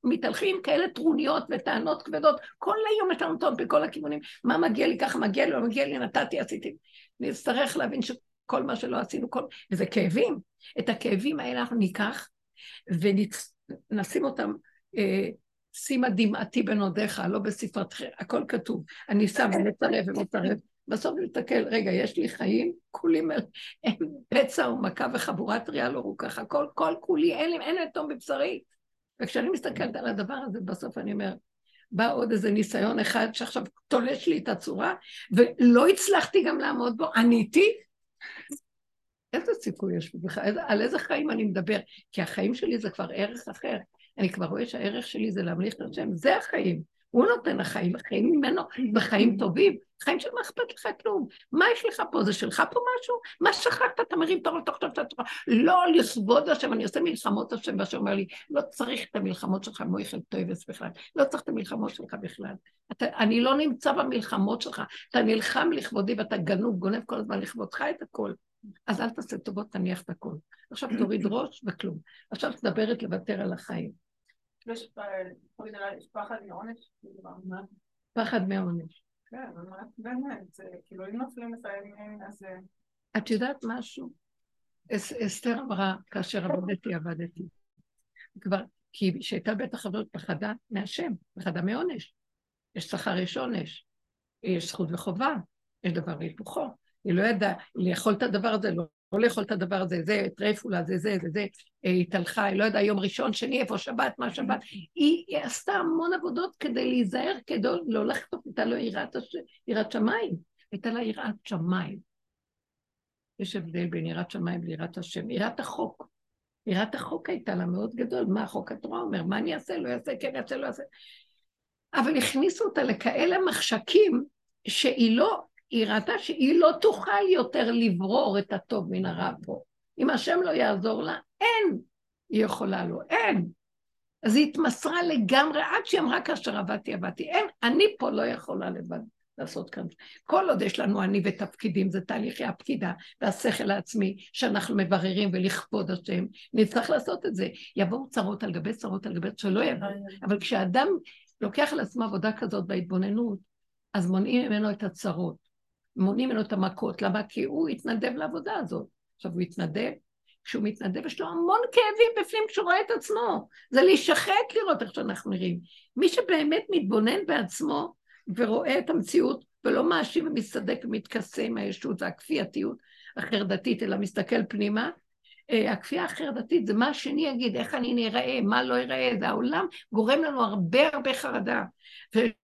מתהלכים כאלה טרוניות וטענות כבדות, כל היום יש לנו טון בכל הכיוונים, מה מגיע לי ככה, מגיע לי, לא מגיע לי, נתתי, עשיתי. נצטרך להבין שכל מה שלא עשינו, כל... וזה כאבים. את הכאבים האלה אנחנו ניקח ונשים אותם אה, שימה דמעתי בנודיך, לא בספרתכם, הכל כתוב. אני שם ומצרף ומצרף. בסוף נסתכל, רגע, יש לי חיים, כולי הם פצע ומכה וחבורת ראייה לא רוכך, הכל, כל כולי, אין לי, אין לי תום בבשרי. וכשאני מסתכלת על הדבר הזה, בסוף אני אומר, בא עוד איזה ניסיון אחד שעכשיו תולש לי את הצורה, ולא הצלחתי גם לעמוד בו, עניתי. איזה סיכוי יש בכלל, על איזה חיים אני מדבר? כי החיים שלי זה כבר ערך אחר. אני כבר רואה שהערך שלי זה להמליך את השם, זה החיים. הוא נותן החיים, החיים ממנו, בחיים טובים. חיים של מה אכפת לך כלום. מה יש לך פה? זה שלך פה משהו? מה שכחת? אתה מרים תור לתוך תוך תוך לא לכבוד השם, אני עושה מלחמות השם, והשם אומר לי, לא צריך את המלחמות שלך, מויכל טויבס בכלל. לא צריך את המלחמות שלך בכלל. אתה, אני לא נמצא במלחמות שלך. אתה נלחם לכבודי ואתה גנוב, גונב כל הזמן לכבודך את הכל. אז אל תעשה טובות, תניח את הכל. עכשיו תוריד ראש וכלום. עכשיו תדברת לוותר על החיים. יש פחד מעונש? פחד מהעונש. כן, באמת, כאילו אם נופלים לפעמים, אז... את יודעת משהו? אסתר אמרה, כאשר עבדתי, עבדתי. כבר, כי כשהייתה בטח עבודות פחדה מהשם, פחדה מעונש. יש שכר, יש עונש. יש זכות וחובה, יש דבר והיפוכו. היא לא ידעה לאכול את הדבר הזה, לא, לא לאכול את הדבר הזה, זה טרייפולה, זה זה, זה זה, היא התהלכה, היא לא ידעה יום ראשון, שני, איפה שבת, מה שבת. היא, היא עשתה המון עבודות כדי להיזהר, כדי לא לחטוף, הייתה לו יראת. יראת שמיים. הייתה לה יראת שמיים. יש הבדל בין יראת שמיים ליראת השם. יראת החוק. יראת החוק הייתה לה מאוד גדול. מה החוק התורה אומר? מה אני אעשה? לא אעשה, כן אעשה, לא אעשה. אבל הכניסו אותה לכאלה מחשקים שהיא לא, היא ראתה שהיא לא תוכל יותר לברור את הטוב מן הרע פה. אם השם לא יעזור לה, אין. היא יכולה לו, אין. אז היא התמסרה לגמרי, עד שהיא אמרה כאשר עבדתי, עבדתי. אין, אני פה לא יכולה לבד לעשות כאן. כל עוד יש לנו אני ותפקידים, זה תהליכי הפקידה והשכל העצמי שאנחנו מבררים ולכבוד השם, נצטרך לעשות את זה. יבואו צרות על גבי צרות על גבי, שלא יבואו. אבל כשאדם לוקח על עצמו עבודה כזאת בהתבוננות, אז מונעים ממנו את הצרות, מונעים ממנו את המכות. למה? כי הוא התנדב לעבודה הזאת. עכשיו, הוא התנדב, כשהוא מתנדב יש לו המון כאבים בפנים כשהוא רואה את עצמו. זה להישחק לראות איך שאנחנו נראים. מי שבאמת מתבונן בעצמו ורואה את המציאות ולא מאשים ומסתדק ומתכסה עם הישות והכפייתיות החרדתית, אלא מסתכל פנימה, אה, הכפייה החרדתית זה מה השני יגיד, איך אני נראה, מה לא ייראה, זה העולם גורם לנו הרבה הרבה חרדה.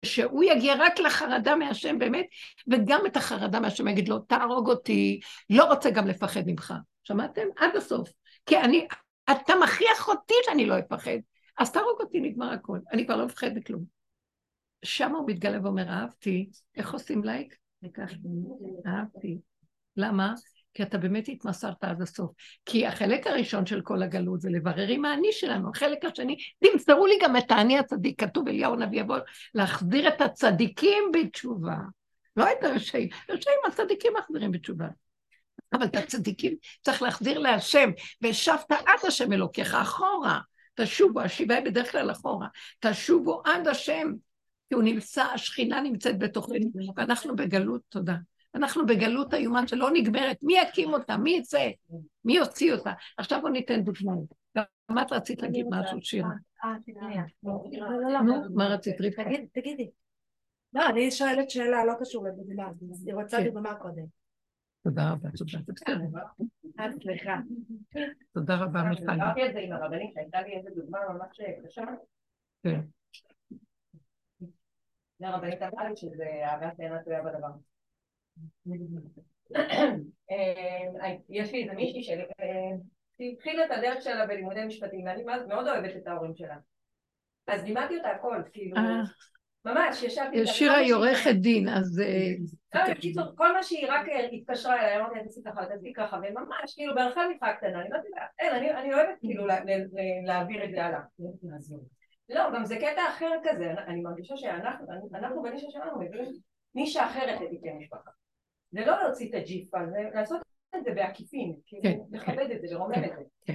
ושהוא יגיע רק לחרדה מהשם באמת, וגם את החרדה מהשם יגיד לו, תהרוג אותי, לא רוצה גם לפחד ממך. שמעתם? עד הסוף. כי אני, אתה מכריח אותי שאני לא אפחד. אז תהרוג אותי, נגמר הכל. אני כבר לא מפחד מכלום. שם הוא מתגלה ואומר, אהבתי, איך עושים לייק? אהבתי. למה? כי אתה באמת התמסרת עד הסוף. כי החלק הראשון של כל הגלות זה לברר עם האני שלנו. החלק השני, תמסרו לי גם את האני הצדיק, כתוב אליהו הנביא יבוא, להחזיר את הצדיקים בתשובה. לא את הרשעים, רשעים הצדיקים מחזירים בתשובה. אבל את הצדיקים צריך להחזיר להשם, והשבת עד השם אלוקיך אחורה. תשובו, השיבה היא בדרך כלל אחורה. תשובו עד השם, כי הוא נמצא, השכינה נמצאת בתוכנו, ואנחנו בגלות, תודה. אנחנו בגלות איומה שלא נגמרת, מי יקים אותה? מי יצא? מי יוציא אותה? עכשיו בוא ניתן דוגמאות. גם את רצית להגיד משהו, שירה. אה, נו, מה רצית, רבקה? תגידי. לא, אני שואלת שאלה, לא קשור לדוגמה, אני רוצה כן. דוגמה קודם. תודה רבה, תודה. זה בסדר. אה, סליחה. תודה רבה, מיכל. דיברתי על זה עם הרבנית, הייתה לי איזה דוגמה ממש קשה. כן. הרבנית אמרה לי שזה שאינה תלויה בדבר. אה, יש לי איזה מישהי שהתחילה את הדרך שלה בלימודי משפטים, ואני מאוד אוהבת את ההורים שלה. אז לימדתי אותה הכל, כאילו, אה. ממש, ישבתי. שירה היא עורכת דין, אז... לא, בקיצור, כל מה שהיא רק התקשרה אליי, אמרתי לה, תעשי ככה, תעשי ככה, וממש, כאילו, ברחל מבחה קטנה, אני אמרתי לה, אין, אני אוהבת כאילו להעביר את זה הלאה. לא, גם זה קטע אחר כזה, אני מרגישה שאנחנו בנישה שלנו מביאים נישה אחרת לתיקי משפחה. זה לא להוציא את הג'יפה, זה לעשות את זה בעקיפין, כאילו, לכבד את זה, לרומם את זה.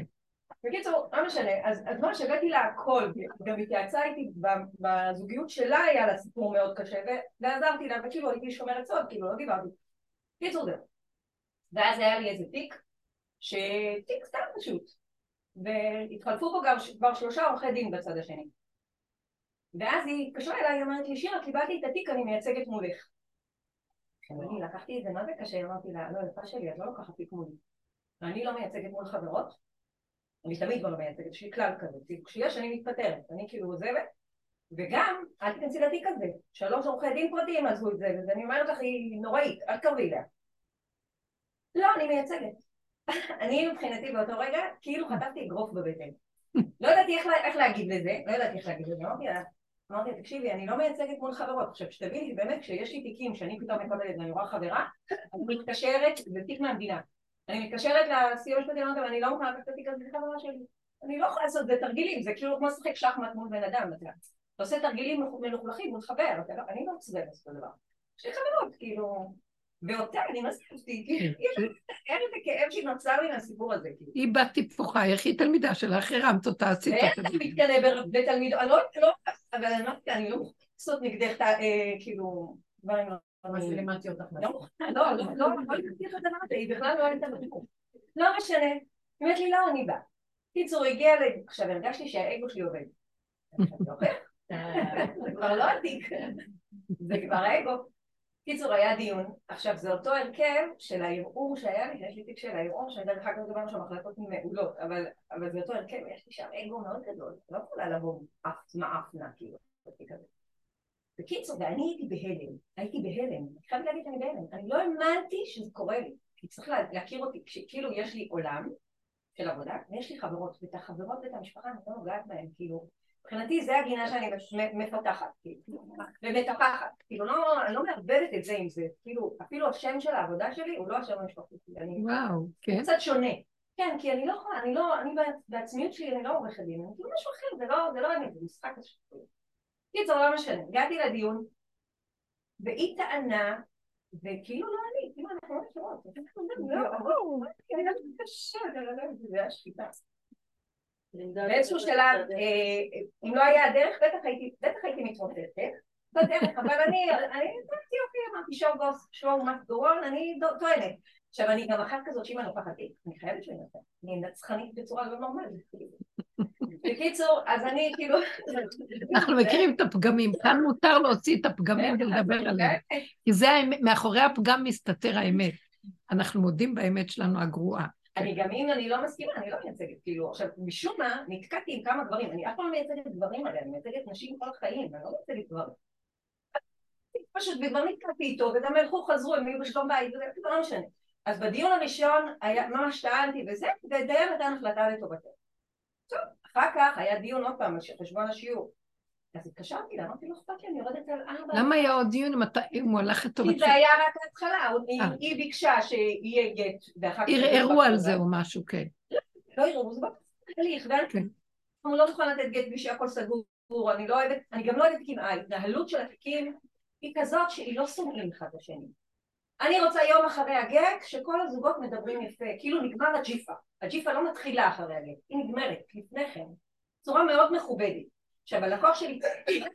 בקיצור, לא משנה, אז ממש הבאתי לה הכל, גם התייעצה איתי בזוגיות שלה היה לה סיפור מאוד קשה, ועזרתי לה, וכאילו הייתי שומרת סוד, כאילו לא דיברתי. בקיצור זהו. ואז היה לי איזה תיק, שתיק סתם פשוט, והתחלפו פה כבר שלושה עורכי דין בצד השני. ואז היא התקשרה אליי, היא אומרת לי, שירה, קיבלתי את התיק, אני מייצגת מולך. אני לקחתי את זה, מה זה קשה? אמרתי לה, לא, יפה שלי, את לא לוקחת תיק מולי. ואני לא מייצגת מול חברות, אני תמיד לא מייצגת, יש לי כלל כזה, כאילו כשיש אני מתפטרת, אני כאילו עוזבת, וגם, אל תיכנסי לתיק הזה, שלוש עורכי דין פרטיים עזבו את זה, ואני אומרת לך, היא נוראית, אל תקרבי אליה. לא, אני מייצגת. אני מבחינתי באותו רגע, כאילו חטפתי אגרוף בבטן. לא ידעתי איך, איך להגיד לזה, לא ידעתי איך להגיד לזה, אמרתי לה, אמרתי, תקשיבי, אני לא מייצגת מול חברות. עכשיו, שתביני, באמת, כשיש לי תיקים שאני פתאום מקבלת ואני רואה חברה, אני מתקשרת, זה תיק מהמדינה. אני מתקשרת לסיוע המשפטי, אמרתי, אני לא מוכנה לקחת את התיק הזה, זה חברה שלי. אני לא יכולה לעשות, זה תרגילים, זה כאילו כמו לשחק שחמט מול בן אדם, אתה עושה תרגילים מלוכלכים מול חבר, אני לא מסוגלת לעשות את הדבר. יש לי חברות, כאילו... ואותה אני מסכמתי, כאילו, אי אפשר לתאר את הכאב שנוצר לי מהסיפור הזה. כאילו. היא בת טיפוחה, איך היא תלמידה שלך, הרמת אותה, עשית אותה. אתה מתקנא בתלמידו, אני לא, אבל אמרתי, אני לא לעשות נגדך, אה, כאילו, דברים לא... לימדתי אותך לא, לא, לא, לא, לא היא בכלל לא הייתה בביקור. לא משנה, היא אומרת לי, לא, אני באה. קיצור, הגיע ל... עכשיו הרגשתי שהאגו שלי עובד. זה כבר לא התיק, זה כבר האגו. קיצור, היה דיון. עכשיו, זה אותו הרכב של הערעור שהיה לי, יש לי תיק של הערעור, שאני דרך אגב דיברנו שם החלטות מעולות, אבל, אבל זה אותו הרכב, יש לי שם אגו מאוד גדול, לא יכולה לבוא אף מאפנה, כאילו, בתיק הזה. בקיצור, ואני הייתי בהלם, הייתי בהלם, אני חייבת להגיד שאני בהלם, אני לא האמנתי שזה קורה לי, כי צריך להכיר אותי, כאילו יש לי עולם של עבודה, ויש לי חברות, ואת החברות ואת המשפחה אני לא נוגעת בהן, כאילו, מבחינתי זה הגינה שאני מפתחת, כאילו, ומטפחת, כאילו לא, אני לא מערבבת את זה עם זה, כאילו אפילו השם של העבודה שלי הוא לא השם המשפחתי שלי, וואו, כן. הוא קצת שונה, כן, כי אני לא יכולה, אני לא, אני בעצמיות שלי אני לא עורכת דין, אני כאילו משהו אחר, זה לא, זה לא אני, זה משחק השפוי. קיצור, לא משנה, הגעתי לדיון, והיא טענה, וכאילו לא אני, כאילו אנחנו לא מכירות, זה היה שפיטה. באיזשהו שלב, אם לא היה הדרך, בטח הייתי מתמוטטת, בדרך, אבל אני, אני אמרתי, אוקיי, אמרתי, שואו מס גרון, אני טוענת. עכשיו, אני גם אחת כזאת שאם אני לוקחת תיק, אני חייבת שאני אעשה, אני נצחנית בצורה לא נורמלית. בקיצור, אז אני כאילו... אנחנו מכירים את הפגמים, כאן מותר להוציא את הפגמים ולדבר עליהם. כי זה האמת, מאחורי הפגם מסתתר האמת. אנחנו מודים באמת שלנו הגרועה. אני גם אם אני לא מסכימה, אני לא מייצגת, כאילו, עכשיו, משום מה, נתקעתי עם כמה גברים, אני אף פעם לא מייצגת גברים עליהם, אני מייצגת נשים כל החיים, אני לא מייצגת גברים. פשוט, וכבר נתקעתי איתו, וגם הלכו, חזרו, הם היו בשלום בית, וזה לא משנה. אז בדיון הראשון, היה, ממש טענתי וזה, ודיין נתן החלטה לטובתו. טוב, אחר כך היה דיון עוד פעם, חשבון השיעור. אז התקשרתי לה, אמרתי לו, אכפת לי, אני יורדת על ארבע. למה היה עוד דיון אם הוא הלך איתו? כי זה היה רק ההתחלה, היא ביקשה שיהיה גט, ואחר כך... ערערו על זה או משהו, כן. לא ערערו, זה בתהליך, ואני לא מוכן לתת גט בלי שהכל סגור, אני לא אוהבת, אני גם לא אוהבת תיקים, ההתנהלות של התיקים היא כזאת שהיא לא שונאים אחד את השני. אני רוצה יום אחרי הגט שכל הזוגות מדברים יפה, כאילו נגמר הג'יפה. הג'יפה לא מתחילה אחרי הגט, היא נגמרת לפני כן, בצורה מאוד מכובדת. עכשיו הלקוח שלי,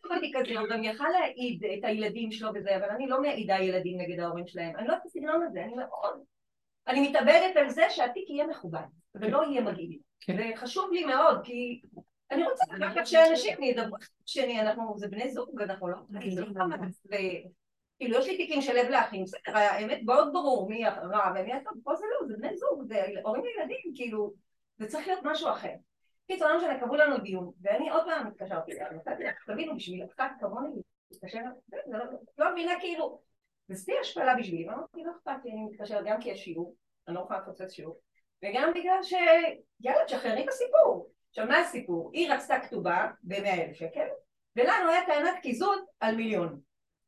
לא כזה, הוא גם יכל להעיד את הילדים שלו וזה, אבל אני לא מעידה ילדים נגד ההורים שלהם, אני לא את הסגנון הזה, אני מאוד... אני מתאבדת על זה שהתיק יהיה מכובד, ולא יהיה מגעיל. כן. זה חשוב לי מאוד, כי אני רוצה לקחת שאנשים ידברו, שני, אנחנו, זה בני זוג, אנחנו לא... כאילו יש לי תיקים של לב לאחים, בסדר, האמת מאוד ברור מי רע ומי הטוב, פה זה לא, זה בני זוג, זה הורים לילדים, כאילו, זה צריך להיות משהו אחר. קיצור, לא משנה, קבעו לנו דיון, ואני עוד פעם התקשרתי אליה, תבינו, בשביל אחת כמוני, להתקשר, לא, לא מבינה כאילו, זה שיא השפלה בשבילי, ואמרתי, לא אכפת לי, אני מתקשרת גם כי יש שיעור, אני לא יכולה לפוצץ שיעור, וגם בגלל ש... יאללה, תשחררי את הסיפור. עכשיו, מה הסיפור? היא רצתה כתובה ב-100 אלף שקל, ולנו היה טענת קיזוז על מיליון.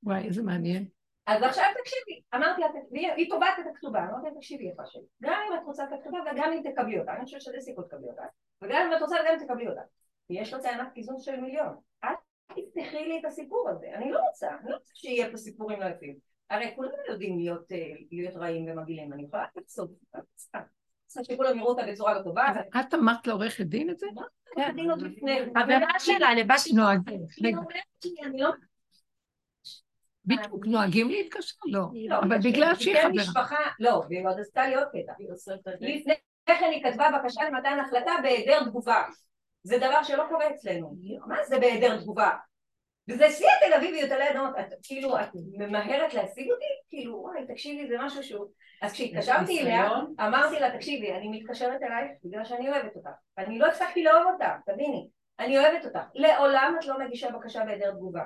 וואי, איזה מעניין. אז עכשיו תקשיבי, אמרתי לה, היא תובעת את הכתובה, אמרתי לה, תקשיבי יפה שלי, גם אם את רוצה את הכתובה וגם אם תקבלי אותה, אני חושבת שזה סיכוי תקבלי אותה, וגם אם את רוצה אם תקבלי אותה, ויש לו טענת קיזוז של מיליון, אל תפתחי לי את הסיפור הזה, אני לא רוצה, אני לא רוצה שיהיה פה סיפורים לא יפים, הרי כולנו יודעים להיות, להיות רעים ומגעילים, אני יכולה לעשות, שכולם יראו אותה בצורה לא טובה. את אמרת לעורכת דין את זה? כן. חברה שלה, לבאתי נוהגים. בדיוק, נוהגים להתקשר? לא. אבל בגלל שהיא חברה. לא, והיא עוד עשתה לי עוד קטע. לפני כן היא כתבה בקשה למתן החלטה בהיעדר תגובה. זה דבר שלא קורה אצלנו. מה זה בהיעדר תגובה? וזה שיא התל אביביות עלי אדמות, את כאילו, את ממהרת להשיג אותי? כאילו, וואי, תקשיבי, זה משהו שהוא... אז כשהתקשרתי אליה, אמרתי לה, תקשיבי, אני מתקשרת אלייך בגלל שאני אוהבת אותך. אני לא הפסקתי לאהוב אותה, תביני. אני אוהבת אותך. לעולם את לא מגישה בקשה בהיעדר תגובה.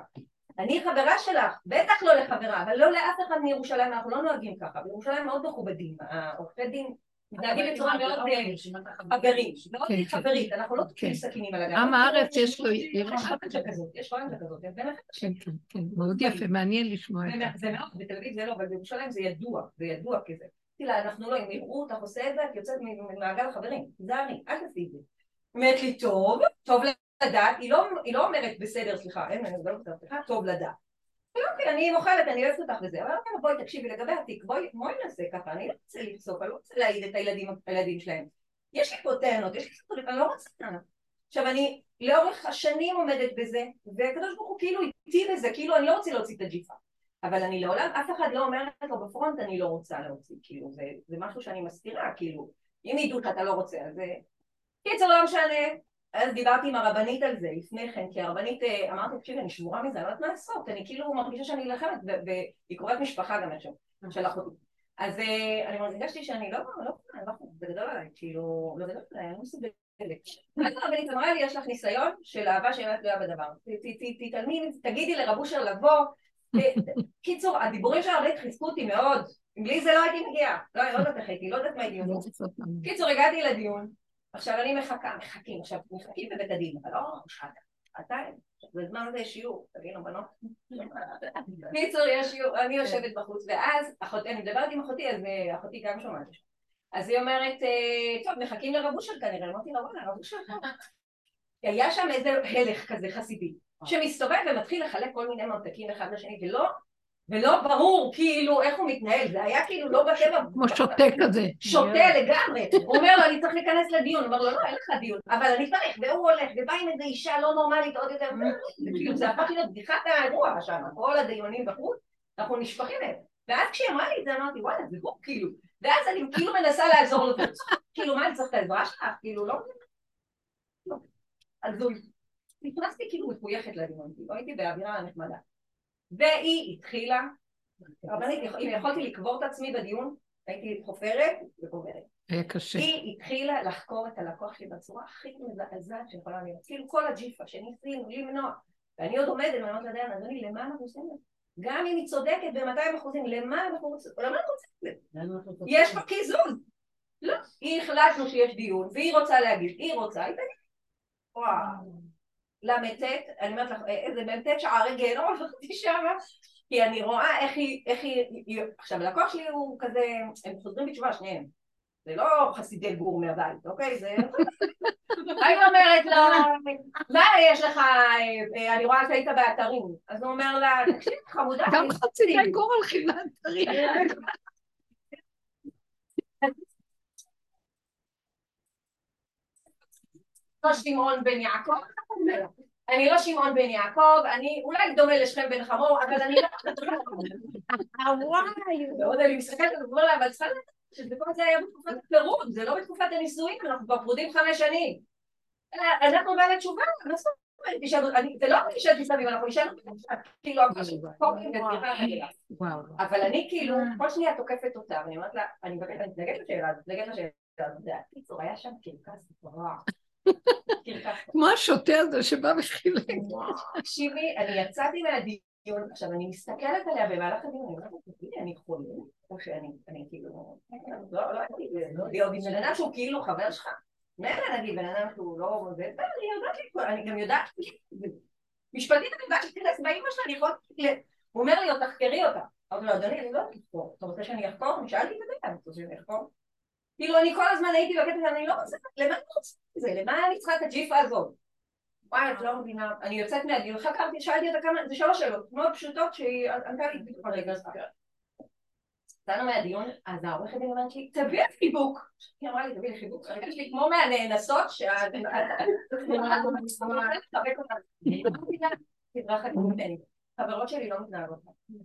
אני חברה שלך, בטח לא לחברה, אבל לא לאף אחד מירושלים, אנחנו לא נוהגים ככה. בירושלים מאוד מכובדים, עורכי דין מתנהגים בצורה מאוד חברית, מאוד כן, כן. חברית, אנחנו לא תוקעים כן. סכינים על הגב. עם הארץ יש לו... יש רעיון כזאת, כן, כן, כן, מאוד יפה, מעניין לשמוע את זה. זה מאוד, בתל אביב זה לא, אבל בירושלים זה ידוע, זה ידוע כזה. תראה, אנחנו לא, אם יראו אותך עושה את זה, את יוצאת ממעגל החברים, תיזהרי, אל תעשי את זה. אומרת לי, טוב, טוב לדעת, היא לא אומרת בסדר, סליחה, אין, אני לא בסדר, סליחה, טוב לדעת. אוקיי, אני מוכרת, אני אוהבת אותך וזה, אבל אוקיי, בואי תקשיבי לגבי התיק, בואי נעשה ככה, אני לא רוצה לפסוק, אני לא רוצה להעיד את הילדים שלהם. יש לי פה טענות, יש לי סיפורים, אני לא רוצה טענות. עכשיו אני לאורך השנים עומדת בזה, והקדוש ברוך הוא כאילו איתי בזה, כאילו אני לא רוצה להוציא את הג'יפה. אבל אני לעולם, אף אחד לא אומרת לו בפרונט אני לא רוצה להוציא, כאילו זה, זה משהו שאני מסתירה, כאילו אם ידעו שאתה לא רוצה, אז. קיצור לא משנה, אז דיברתי עם הרבנית על זה לפני כן, כי הרבנית אה, אמרתי, תקשיבי, אני שבורה מזה, אני לא יודעת מה לעשות, אני כאילו מרגישה שאני אלחמת, והיא קוראת משפחה גם עכשיו, של אחותי. אז אה, אני הרגשתי שאני לא, לא, לא, זה גדול עליי, כאילו, לא גדול עליי, אני לא מסוגלת. אז הרבנית אמרה לי, יש לך ניסיון של אהבה שאינה תלויה בדבר. תתעלמי, תגידי לרב אושר לבוא. קיצור, הדיבורים של הרבנית חיזקו אותי מאוד. בלי זה לא הייתי מגיעה. לא, לא יודעת איך הייתי, לא יודעת מה הייתי עושה. קיצור, הגעתי לדיון, עכשיו אני מחכה, מחכים, עכשיו מחכים בבית הדין, אבל לא שעתיים, בזמן הזה יש שיעור, תבינו בנות. קיצור, יש שיעור, אני יושבת בחוץ, ואז אחותי, אני מדברת עם אחותי, אז אה, אחותי גם שומעת. אז היא אומרת, אה, טוב, מחכים לרב אושר כנראה, אמרתי לה, וואלה, רב אושר היה שם איזה הלך כזה חסידי, שמסתובב ומתחיל לחלק כל מיני ממתקים אחד לשני, ולא ולא ברור כאילו איך הוא מתנהל, זה היה כאילו לא בטבע. כמו שוטה כזה. שוטה לגמרי. הוא אומר לו, אני צריך להיכנס לדיון. הוא אומר לו, לא, אין לך דיון. אבל אני צריך, והוא הולך, ובא עם איזה אישה לא נורמלית עוד יותר. כאילו, זה הפך להיות בדיחת האירוע שם, כל הדיונים בחוץ, אנחנו נשפכים להם. ואז כשהיא אמרה לי את זה, אמרתי, וואלה, זה הוא כאילו. ואז אני כאילו מנסה לעזור לו. כאילו, מה, אני צריך את העזרה שלך? כאילו, לא... אז נכנסתי כאילו מחויכת לדיון, כאילו, הייתי באווירה נחמדה. והיא התחילה, רבנית, אם יכולתי לקבור את עצמי בדיון, הייתי חופרת וקוברת. היה קשה. היא התחילה לחקור את הלקוח שלי בצורה הכי מזעזעת שיכולה להיות. כאילו כל הג'יפה שניסינו למנוע. ואני עוד עומדת ואני אומרת לדיין, אדוני, למה אנחנו עושים את זה? גם אם היא צודקת ב-200 אחוזים, למה אנחנו רוצים? למה אנחנו רוצים את זה? יש פה קיזוז. לא. היא החלטנו שיש דיון, והיא רוצה להגיד, היא רוצה, היא תגיד. וואו. ל"ט, אני אומרת לך, איזה מ"ט שערי גיהנום עברתי שם, כי אני רואה איך היא, איך היא, עכשיו הלקוח שלי הוא כזה, הם חוזרים בתשובה שניהם, זה לא חסידי גור מהבית, אוקיי? זה... אני אומרת לה, מה יש לך, אה, אני רואה שהיית באתרים, אז הוא אומר לה, תקשיב חמודה, גם חסידי גור הולכים לאתרים. לא שמעון בן יעקב, אני לא שמעון בן יעקב, אני אולי דומה לשכם בן חמור, אבל אני לא... וואי. ועוד אני מסתכלת ואומר לה, אבל צריכה לדעת שזה כל זה היה בתקופת הפירוד, זה לא בתקופת הנישואים, אנחנו כבר פרודים חמש שנים. אנחנו בעלי תשובה, מה זאת אומרת? זה לא אמרתי שאלתי סביב, אנחנו נשארנו כאילו, אבל אני כאילו, כל שנייה תוקפת אותה, ואני אומרת לה, אני מתנגדת לשאלה הזאת, מתנגדת לשאלה הזאת, קיצור, היה שם קרקס נורא. כמו השוטה הזה שבא וחילק. תקשיבי, אני יצאתי מהדיון, עכשיו אני מסתכלת עליה במהלך הדיון, אני אומרת, תגידי, אני חולה, או שאני כאילו, לא, לא, להיות עם בן אדם שהוא כאילו חבר שלך. מילא נגיד בן אדם שהוא לא, אני יודעת, אני גם יודעת, משפטית אני יודעת שתיכנס באמא שלה, אני יכולה, הוא אומר לי, תחקרי אותה. אמרתי לו, אדוני, אני לא יודעת לחקור, אתה רוצה שאני אחקור? אני שאלתי את זה, אתה רוצה שאני אחקור? כאילו אני כל הזמן הייתי בקטע שאני לא רוצה, למה אני רוצה את זה? למה אני צריכה את הג'יפה הזאת? וואי, את לא מבינה, אני יוצאת מהדיון, חקרתי, שאלתי אותה כמה, זה שלוש שאלות מאוד פשוטות שהיא ענתה לי בדיוק ברגע הזה. יצאנו מהדיון, אז העורכת דין אומרת לי, תביאי חיבוק. היא אמרה לי, תביאי לי חיבוק. הרגשתי לי כמו מהנאנסות, שה... חברות שלי לא מתנהגות.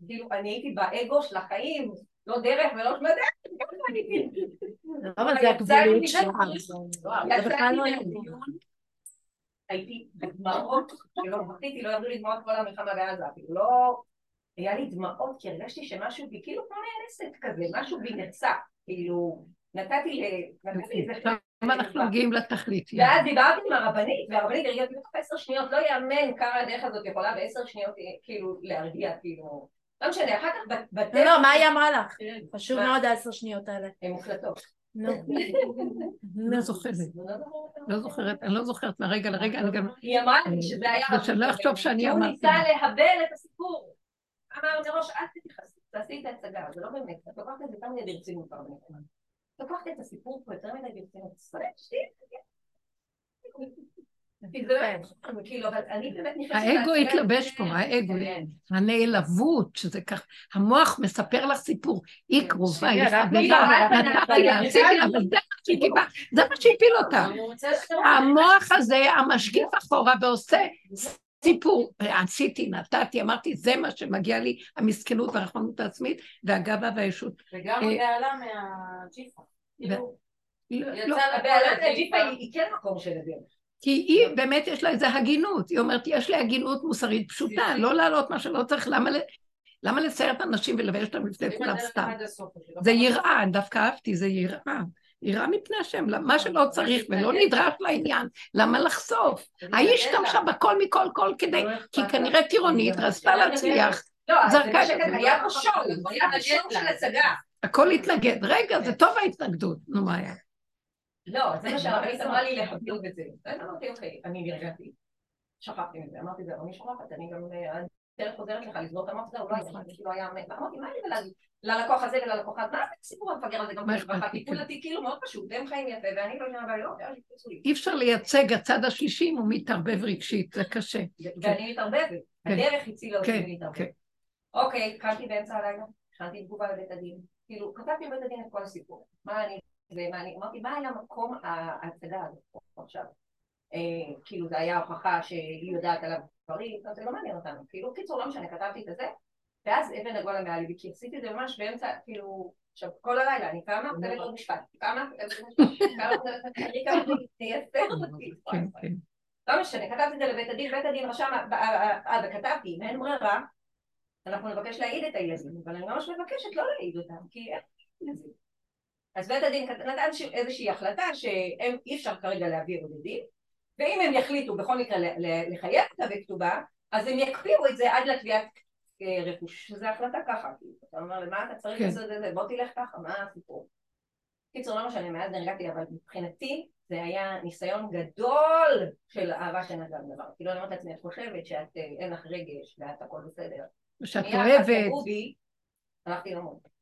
כאילו, אני הייתי באגו של החיים, לא דרך ולא שמדע. אבל זה הגבולות שלך. הייתי בדמעות, שלא בכיתי, לא ירדו לי דמעות כל המלחמה בעזה, אפילו לא... היה לי דמעות כי הרגשתי שמשהו בי, כאילו כמו נאנסת כזה, משהו בי נצא, כאילו, נתתי ל... למה אנחנו מגיעים לתכלית? ואז דיברתי עם הרבנית, והרבנית הרגיעה אותי בתוך עשר שניות, לא יאמן כמה הדרך הזאת יכולה בעשר שניות כאילו להרגיע, כאילו... לא משנה, אחר כך בטבע... לא, מה היא אמרה לך? חשוב מאוד העשר שניות האלה. הן מוקלטות. נו. לא זוכרת. לא זוכרת, אני לא זוכרת מהרגע לרגע, אני גם... היא אמרה לי שזה היה... ושאני לא אחשוב שאני אמרתי. הוא ניסה להבל את הסיפור. אמר מראש, אל תתייחסי, תעשי את ההצגה, זה לא באמת, את לוקחת את זה יותר מדי ברצינות כבר. לוקחת את הסיפור פה יותר מדי ברצינות. כאילו, האגו התלבש פה, האגו, כן. הנעלבות, שזה כך, המוח מספר לך סיפור, היא קרובה, היא לא נתתי לה, עשיתי לה, אבל זה מה שהיא קיבלה, זה מה שהפיל אותה. המוח הזה, המשקיף אחורה ועושה סיפור, עשיתי, נתתי, אמרתי, זה מה שמגיע לי, המסכנות והרחמנות העצמית והגאווה והישות. וגם אה, הבהלה מהג'יפה. כאילו, לא, יצא הבעלת הג'יפה היא כן מקום של הדרך. כי היא באמת יש לה איזה הגינות, היא אומרת, יש לי הגינות מוסרית פשוטה, לא להעלות מה שלא צריך, למה, למה לצייר את הנשים ולבייש אותם לפני כולם סתם? זה יראה, דווקא אהבתי, זה יראה. יראה מפני השם, מה שלא צריך ולא נדרש לעניין, למה לחשוף? ההיא השתמשה בכל מכל כל כדי, כי כנראה טירונית, רצתה להצליח, לא, זרקה היה פה היה פה של הצגה. הכל התנגד. רגע, זה טוב ההתנגדות, נו מה היה? לא, זה מה שהרבנית אמרה לי להבדיל בזה. אז אמרתי, אוקיי, אני נרגעתי. שכחתי מזה, אמרתי, זהו, אני שוכחת, אני גם... אה, הדרך חוזרת לך לסגור את המוח, זהו, לא היה, כאילו היה... אמרתי, מה אני ולהגיד? ללקוח הזה וללקוח הזה, מה זה הסיפור המפגר הזה גם לי? טיפול אותי כאילו מאוד פשוט, הם חיים יפה ואני לא יודעת, אבל לא, לי. אי אפשר לייצג הצד השלישי אם הוא מתערבב רגשית, זה קשה. ואני מתערבבת, הדרך הצילה אותי כן, מלהתערבב. כן. אוקיי, קמתי באמצע הלילה, הכנתי תגובה לבית הדין. כאילו, כתבתי בבית הדין את כל הסיפור. מה אני, ומה אני, אמרתי, מה היה מקום ההצגה הזאת עכשיו? אה, כאילו, זה היה הוכחה שהיא יודעת עליו דברים, זה לא מעניין אותנו. כאילו, קיצור, לא משנה, כתבתי את זה, ואז אבן הגולה מעל ליבי, כי עשיתי את זה ממש באמצע, כאילו, עכשיו, כל הלילה, אני קמה, כותבת עוד משפט, קמה, כותבת עוד משפט, אני קמה, תייסר אותי. לא משנה, כתבתי את זה לבית הדין, בית הדין רשם, אה, וכתבתי, אם אין ברירה, אנחנו נבקש להעיד את הילדים, אבל אני ממש מבקשת לא להעיד אותם, כי אין לזה. אז בית הדין נתן איזושהי החלטה שהם אי אפשר כרגע להביא עוד עדים, ואם הם יחליטו בכל מקרה לחייב אותה בכתובה, אז הם יקפיאו את זה עד לתביעת אה, רכוש, שזו החלטה ככה, כאילו, אתה אומר, למה אתה צריך כן. לעשות את זה, בוא תלך ככה, מה הסיפור? קיצור, לא משנה, מאז נרגעתי, אבל מבחינתי זה היה ניסיון גדול של אהבה שאין לה דבר. כאילו, אני אומרת לעצמי, את חושבת שאת אה, אין לך רגש ואת הכל בסדר. שאת אוהבת, הלכתי למות.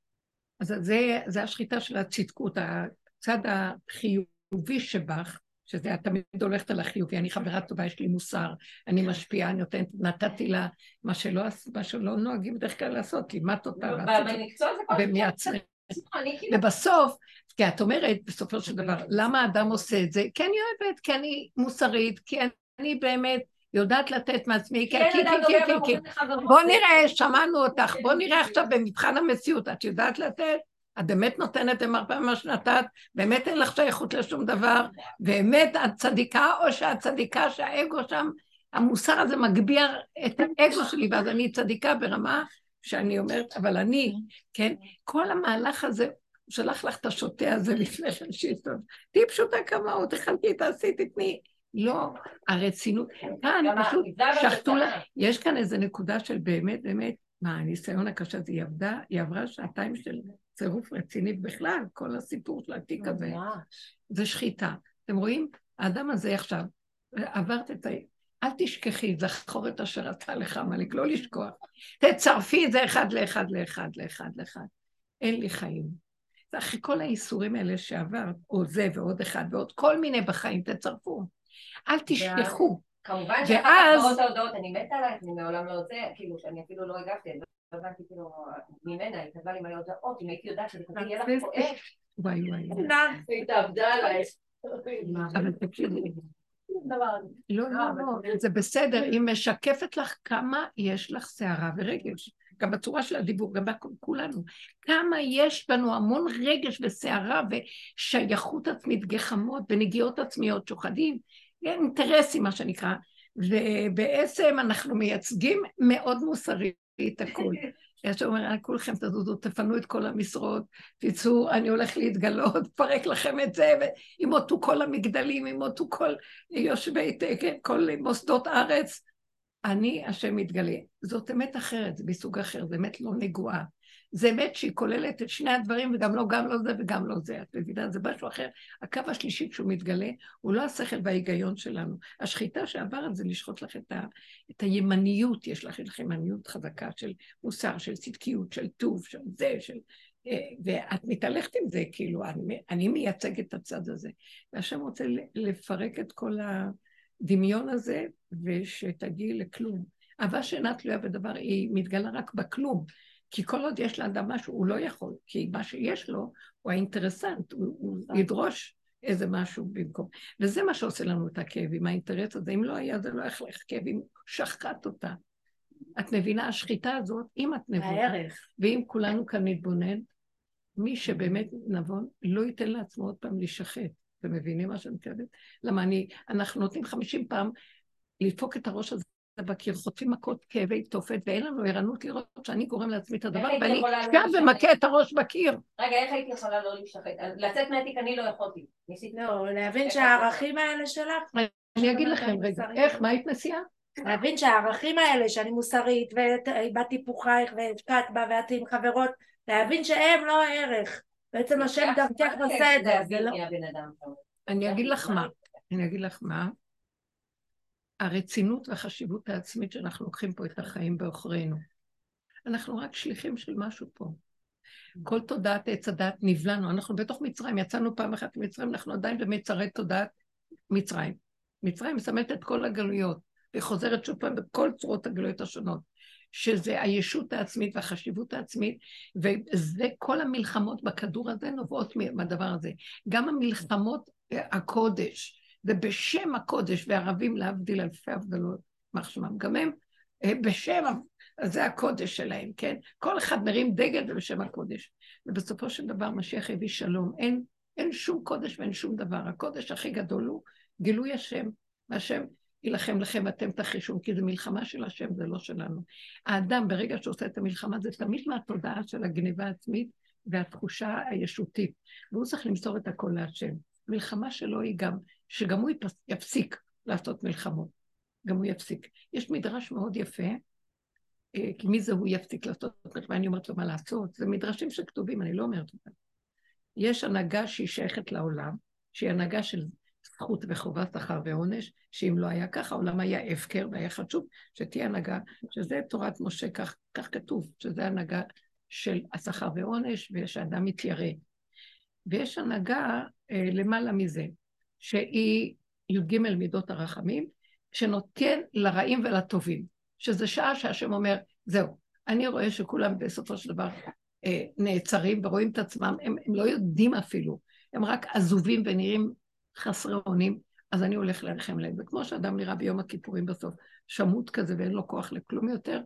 אז זה, זה השחיטה של הצדקות, הצד החיובי שבך, שזה את תמיד הולכת על החיובי, אני חברה טובה, יש לי מוסר, אני משפיעה, אני נותנת, נתתי לה מה שלא, מה שלא נוהגים בדרך כלל לעשות, לימדת אותה, במקצוע זה כל. אני כאילו... ובסוף, כי את אומרת, בסופו של דבר, למה האדם עושה את זה? כי אני אוהבת, כי אני מוסרית, כי אני באמת יודעת לתת מעצמי, כי, כן, כי, כי, כי, לחברו. בוא נראה, שמענו אותך, בוא נראה עכשיו במבחן המציאות, את יודעת לתת? את באמת נותנת למרפא ממה שנתת, באמת אין לך שייכות לשום דבר, באמת את צדיקה, או שאת צדיקה שהאגו שם, המוסר הזה מגביה את האגו שלי, ואז אני צדיקה ברמה שאני אומרת, אבל אני, כן, כל המהלך הזה, הוא שלח לך את השוטה הזה לפני כן תהיי פשוטה כמוהו, תחלקי, תעשי, תתני. לא, הרצינות, כאן פשוט שחטו. לה, יש כאן איזו נקודה של באמת, באמת, מה, הניסיון הקשה הזה, היא עבדה, היא עברה שעתיים של צירוף רציני בכלל, כל הסיפור של התיק הזה, זה שחיטה. אתם רואים? האדם הזה עכשיו, עברת את ה... אל תשכחי, זכור את אשר עשה לך עמלק, לא לשכוח. תצרפי את זה אחד לאחד לאחד לאחד לאחד. אין לי חיים. אחרי כל האיסורים האלה שעברת, או זה ועוד אחד ועוד כל מיני בחיים, תצרפו. אל תשכחו. כמובן שאחר כך באות ההודעות, אני מתה עלייך, אני מעולם לא זה, כאילו שאני אפילו לא הגבתי, אני לא הבנתי כאילו ממנה, היא כתבה לי מלא הודעות, אם הייתי יודעת שזה יהיה לך כואב. וואי וואי. היא התאבדה עליי. אבל תקשיבי. לא, לא, לא, זה בסדר, היא משקפת לך כמה יש לך סערה ורגש. גם בצורה של הדיבור, גם בכולנו. כמה יש בנו המון רגש וסערה ושייכות עצמית, גחמות ונגיעות עצמיות, שוחדים, אינטרסים, מה שנקרא. ובעצם אנחנו מייצגים מאוד מוסרית הכול. יש אומר, כולכם תזוזו, תפנו את כל המשרות, תצאו, אני הולך להתגלות, פרק לכם את זה, וימותו כל המגדלים, ימותו כל יושבי, כן, כל מוסדות ארץ. אני השם מתגלה. זאת אמת אחרת, זה מסוג אחר, זה אמת לא נגועה. זה אמת שהיא כוללת את שני הדברים, וגם לא גם לא זה וגם לא זה. את מבינה? זה משהו אחר. הקו השלישי כשהוא מתגלה, הוא לא השכל וההיגיון שלנו. השחיטה שעברת זה לשחוט לך את, ה, את הימניות, יש לך, ימניות חזקה של מוסר, של צדקיות, של טוב, של זה, של... אה, ואת מתהלכת עם זה, כאילו, אני, אני מייצגת את הצד הזה. והשם רוצה לפרק את כל. הדמיון הזה, ושתגיעי לכלום. אהבה שאינה תלויה בדבר, היא מתגלה רק בכלום. כי כל עוד יש לאדם משהו, הוא לא יכול, כי מה שיש לו הוא האינטרסנט, הוא, הוא ידרוש איזה משהו במקום. וזה מה שעושה לנו את הכאב עם האינטרס הזה. אם לא היה, זה לא היה לך כאבים, שחט אותה. את מבינה, השחיטה הזאת, אם את נבונה, הערך. ואם כולנו כאן נתבונן, מי שבאמת נבון, לא ייתן לעצמו עוד פעם להישחט. אתם מבינים מה שאני מתכוונת? למה אני, אנחנו נותנים חמישים פעם לדפוק את הראש הזה בקיר, חוטפים מכות כאבי תופת, ואין לנו ערנות לראות שאני גורם לעצמי את הדבר, ואני גם לא ומכה את הראש בקיר. רגע, איך הייתי יכולה לא להישחט? לצאת מהתיק אני לא יכולתי. לא, להבין שהערכים האלה שלך... אני אגיד לכם רגע, איך, מה היית מציעה? להבין שהערכים האלה, שאני מוסרית, ובת טיפוחייך, והשקעת בה, ואת עם חברות, להבין שהם לא הערך. בעצם השם דרכך בסדר, זה לא... אני אגיד לך מה, אני אגיד לך מה, הרצינות והחשיבות העצמית שאנחנו לוקחים פה את החיים בעוכרינו. אנחנו רק שליחים של משהו פה. כל תודעת עץ הדת נבלענו, אנחנו בתוך מצרים, יצאנו פעם אחת ממצרים, אנחנו עדיין במצרי תודעת מצרים. מצרים מסמלת את כל הגלויות, והיא חוזרת שוב פעם בכל צורות הגלויות השונות, שזה הישות העצמית והחשיבות העצמית, וזה כל המלחמות בכדור הזה נובעות מהדבר הזה. גם המלחמות הקודש, זה בשם הקודש, וערבים להבדיל אלפי הבדלות, יימח שמם, גם הם אה, בשם, זה הקודש שלהם, כן? כל אחד מרים דגל ובשם הקודש. ובסופו של דבר משיח הביא שלום. אין, אין שום קודש ואין שום דבר. הקודש הכי גדול הוא גילוי השם, והשם יילחם לכם ואתם תחישו, כי זו מלחמה של השם, זה לא שלנו. האדם, ברגע שעושה את המלחמה, זה תמיד מהתודעה של הגניבה העצמית והתחושה הישותית, והוא צריך למסור את הכל להשם. מלחמה שלו היא גם, שגם הוא יפסיק לעשות מלחמות. גם הוא יפסיק. יש מדרש מאוד יפה, אה, כי מי זה הוא יפסיק לעשות מלחמה, אני אומרת לו מה לעשות, זה מדרשים שכתובים, אני לא אומרת אותם. יש הנהגה שהיא שייכת לעולם, שהיא הנהגה של זכות וחובה, שכר ועונש, שאם לא היה ככה, העולם היה הפקר והיה חשוב שתהיה הנהגה, שזה תורת משה, כך, כך כתוב, שזה הנהגה של השכר ועונש, ושאדם מתיירא. ויש הנהגה אה, למעלה מזה, שהיא י"ג מידות הרחמים, שנותן לרעים ולטובים, שזה שעה שהשם אומר, זהו, אני רואה שכולם בסופו של דבר אה, נעצרים ורואים את עצמם, הם, הם לא יודעים אפילו, הם רק עזובים ונראים חסרי אונים, אז אני הולך לרחם להם. וכמו שאדם נראה ביום הכיפורים בסוף, שמוט כזה ואין לו כוח לכלום יותר,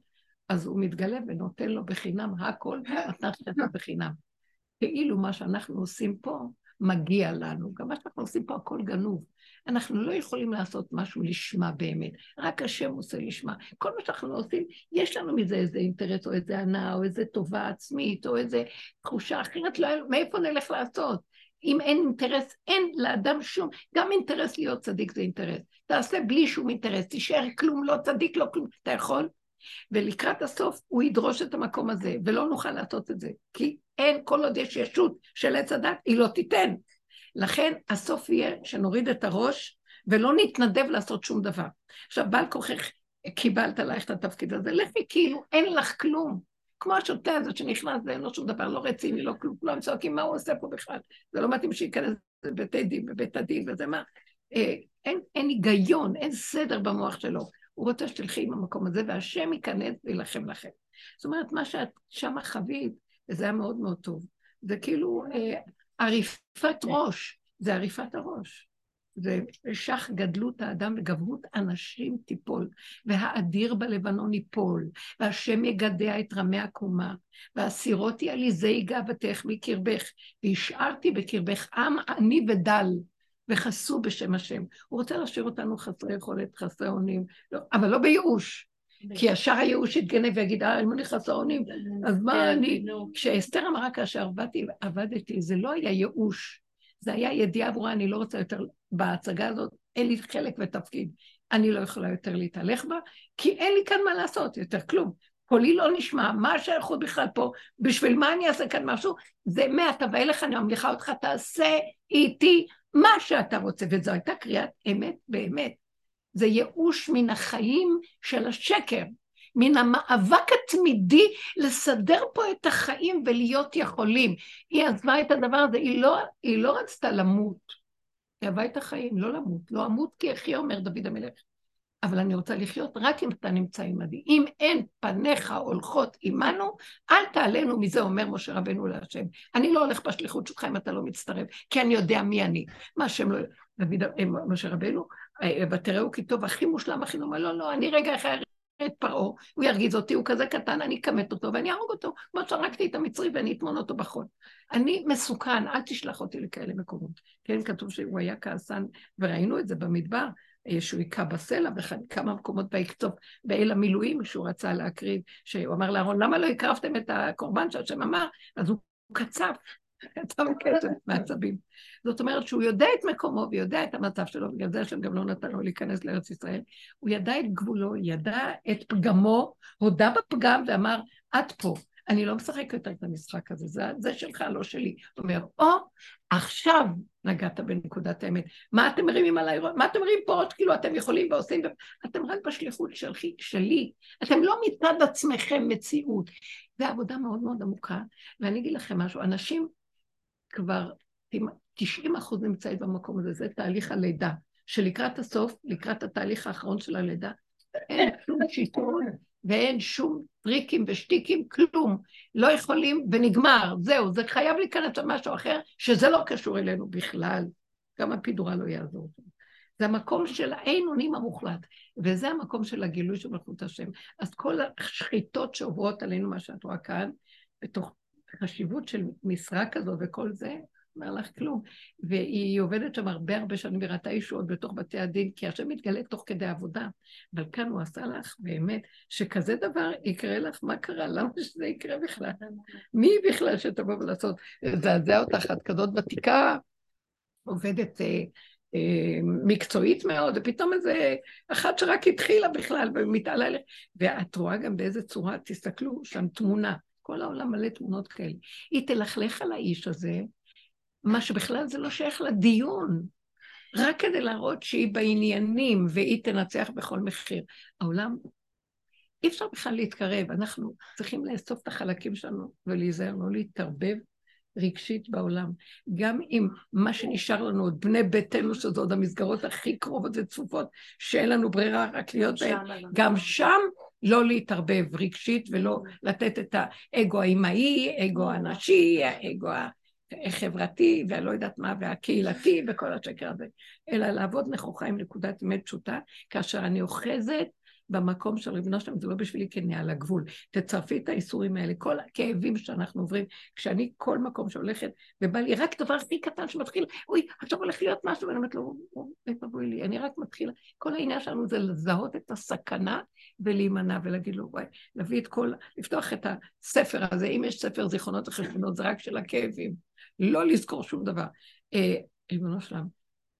אז הוא מתגלה ונותן לו בחינם הכל, חסד בחינם. כאילו מה שאנחנו עושים פה, מגיע לנו. גם מה שאנחנו עושים פה, הכל גנוב. אנחנו לא יכולים לעשות משהו לשמה באמת, רק השם עושה לשמה. כל מה שאנחנו עושים, יש לנו מזה איזה אינטרס, או איזה הנאה, או איזה טובה עצמית, או איזה תחושה אחרת, לא, מאיפה נלך לעשות? אם אין אינטרס, אין לאדם שום, גם אינטרס להיות צדיק זה אינטרס. תעשה בלי שום אינטרס, תישאר כלום, לא צדיק, לא כלום. אתה יכול? ולקראת הסוף הוא ידרוש את המקום הזה, ולא נוכל לעשות את זה. כי אין, כל עוד יש ישות של עץ הדת, היא לא תיתן. לכן הסוף יהיה שנוריד את הראש ולא נתנדב לעשות שום דבר. עכשיו, בעל כוחך, קיבלת עלייך את התפקיד הזה, לכי כאילו אין לך כלום. כמו השוטה הזאת שנכנס ואין לו שום דבר, לא רציני, לא כלום, כולם צועקים מה הוא עושה פה בכלל. זה לא מתאים שייכנס לבית דין, בבית הדין וזה מה. אה, אין, אין היגיון, אין סדר במוח שלו. הוא רוצה שתלכי עם המקום הזה, והשם ייכנס ויילחם לכם. זאת אומרת, מה שאת שמה חווית, וזה היה מאוד מאוד טוב, זה כאילו אה, עריפת ראש, זה עריפת הראש. זה שח גדלות האדם וגברות אנשים תיפול, והאדיר בלבנון ייפול, והשם יגדע את רמי הקומה, והסירותי עליזי גאוותך מקרבך, והשארתי בקרבך עם עני ודל, וחסו בשם השם. הוא רוצה להשאיר אותנו חסרי יכולת, חסרי אונים, לא, אבל לא בייאוש. כי ישר הייאוש יתגנב ויגיד, אה, אם אני חסר אונים, אז מה כן, אני... כשאסתר אמרה כאשר עבדתי, עבדתי, זה לא היה ייאוש, זה היה ידיעה ברורה, אני לא רוצה יותר, בהצגה הזאת, אין לי חלק ותפקיד. אני לא יכולה יותר להתהלך בה, כי אין לי כאן מה לעשות, יותר כלום. קולי לא נשמע, מה השייכות בכלל פה? בשביל מה אני אעשה כאן משהו? זה מעתה ואילך אני ממליכה אותך, תעשה איתי מה שאתה רוצה. וזו הייתה קריאת אמת באמת. זה ייאוש מן החיים של השקר, מן המאבק התמידי לסדר פה את החיים ולהיות יכולים. היא עזבה את הדבר הזה, היא לא, היא לא רצתה למות. היא אהבה את החיים, לא למות. לא אמות כי אחי אומר דוד המלך. אבל אני רוצה לחיות רק אם אתה נמצא עמדי. אם אין פניך הולכות עמנו, אל תעלנו מזה, אומר משה רבנו להשם. אני לא הולך בשליחות שלך אם אתה לא מצטרף, כי אני יודע מי אני. מה השם לא... דוד, אה, משה רבנו, אה, ותראו כי טוב, הכי מושלם, הכי נורא, לא, לא, אני רגע אחרי את פרעה, הוא ירגיז אותי, הוא כזה קטן, אני אכמת אותו ואני אהרוג אותו, כמו שהרגתי את המצרי ואני אטמון אותו בחול. אני מסוכן, אל תשלח אותי לכאלה מקומות. כן, כתוב שהוא היה כעסן, וראינו את זה במדבר, שהוא היכה בסלע וכמה מקומות ויקצוף באל המילואים שהוא רצה להקריב, שהוא אמר לאהרון, למה לא הקרבתם את הקורבן שהשם אמר? אז הוא קצף, קצף קצף מעצבים. זאת אומרת שהוא יודע את מקומו ויודע את המצב שלו, בגלל זה השם גם לא נתן לו להיכנס לארץ ישראל. הוא ידע את גבולו, ידע את פגמו, הודה בפגם ואמר, עד פה. אני לא משחק יותר את המשחק הזה, זה, זה שלך, לא שלי. הוא אומר, או, עכשיו נגעת בנקודת האמת. מה אתם מרימים עליי? מה אתם מרימים פה עוד כאילו אתם יכולים ועושים? אתם רק בשליחות שלכי, שלי. אתם לא מצד עצמכם מציאות. זו עבודה מאוד מאוד עמוקה. ואני אגיד לכם משהו, אנשים כבר 90 אחוז נמצאים במקום הזה, זה תהליך הלידה. שלקראת הסוף, לקראת התהליך האחרון של הלידה, אין שום שיטות ואין שום טריקים ושטיקים, כלום. לא יכולים, ונגמר, זהו, זה חייב להיכנס למשהו אחר, שזה לא קשור אלינו בכלל. גם הפידורה לא יעזור. זה המקום של האין אונים המוחלט, וזה המקום של הגילוי של מלכות השם. אז כל השחיטות שעוברות עלינו, מה שאת רואה כאן, בתוך חשיבות של משרה כזו וכל זה, אומר לך כלום. והיא עובדת שם הרבה הרבה שנים וראתה ישועות בתוך בתי הדין, כי השם מתגלה תוך כדי עבודה. אבל כאן הוא עשה לך באמת, שכזה דבר יקרה לך, מה קרה? למה שזה יקרה בכלל? מי בכלל שתבוא ולעשות? זעזע אותך, את כזאת ותיקה, עובדת... אה, אה, מקצועית מאוד, ופתאום איזה אחת שרק התחילה בכלל ומתעלה לך. ואת רואה גם באיזה צורה, תסתכלו, שם תמונה, כל העולם מלא תמונות כאלה. היא תלכלך על האיש הזה, מה שבכלל זה לא שייך לדיון, רק כדי להראות שהיא בעניינים והיא תנצח בכל מחיר. העולם, אי אפשר בכלל להתקרב, אנחנו צריכים לאסוף את החלקים שלנו ולהיזהר, לא להתערבב רגשית בעולם. גם אם מה שנשאר לנו, עוד בני ביתנו, שזו עוד המסגרות הכי קרובות וצפופות, שאין לנו ברירה רק להיות בהן, גם שם לא להתערבב רגשית ולא לתת את האגו האמאי, אגו הנשי, האגו החברתי, והלא יודעת מה, והקהילתי, וכל השקר הזה, אלא לעבוד נכוחה עם נקודת אמת פשוטה, כאשר אני אוחזת במקום של ריבונו שלם, זה לא בשבילי כנעל הגבול. תצרפי את האיסורים האלה, כל הכאבים שאנחנו עוברים, כשאני כל מקום שהולכת, ובא לי רק דבר הכי קטן שמתחיל, אוי, עכשיו הולך להיות משהו, ואני אומרת לו, ואבוי לי, אני רק מתחילה. כל העניין שלנו זה לזהות את הסכנה ולהימנע ולהגיד לו, וואי, להביא את כל, לפתוח את הספר הזה, אם יש ספר זיכרונות וחשבונות, זה רק של הכאבים. לא לזכור שום דבר. אה, ריבונו שלם,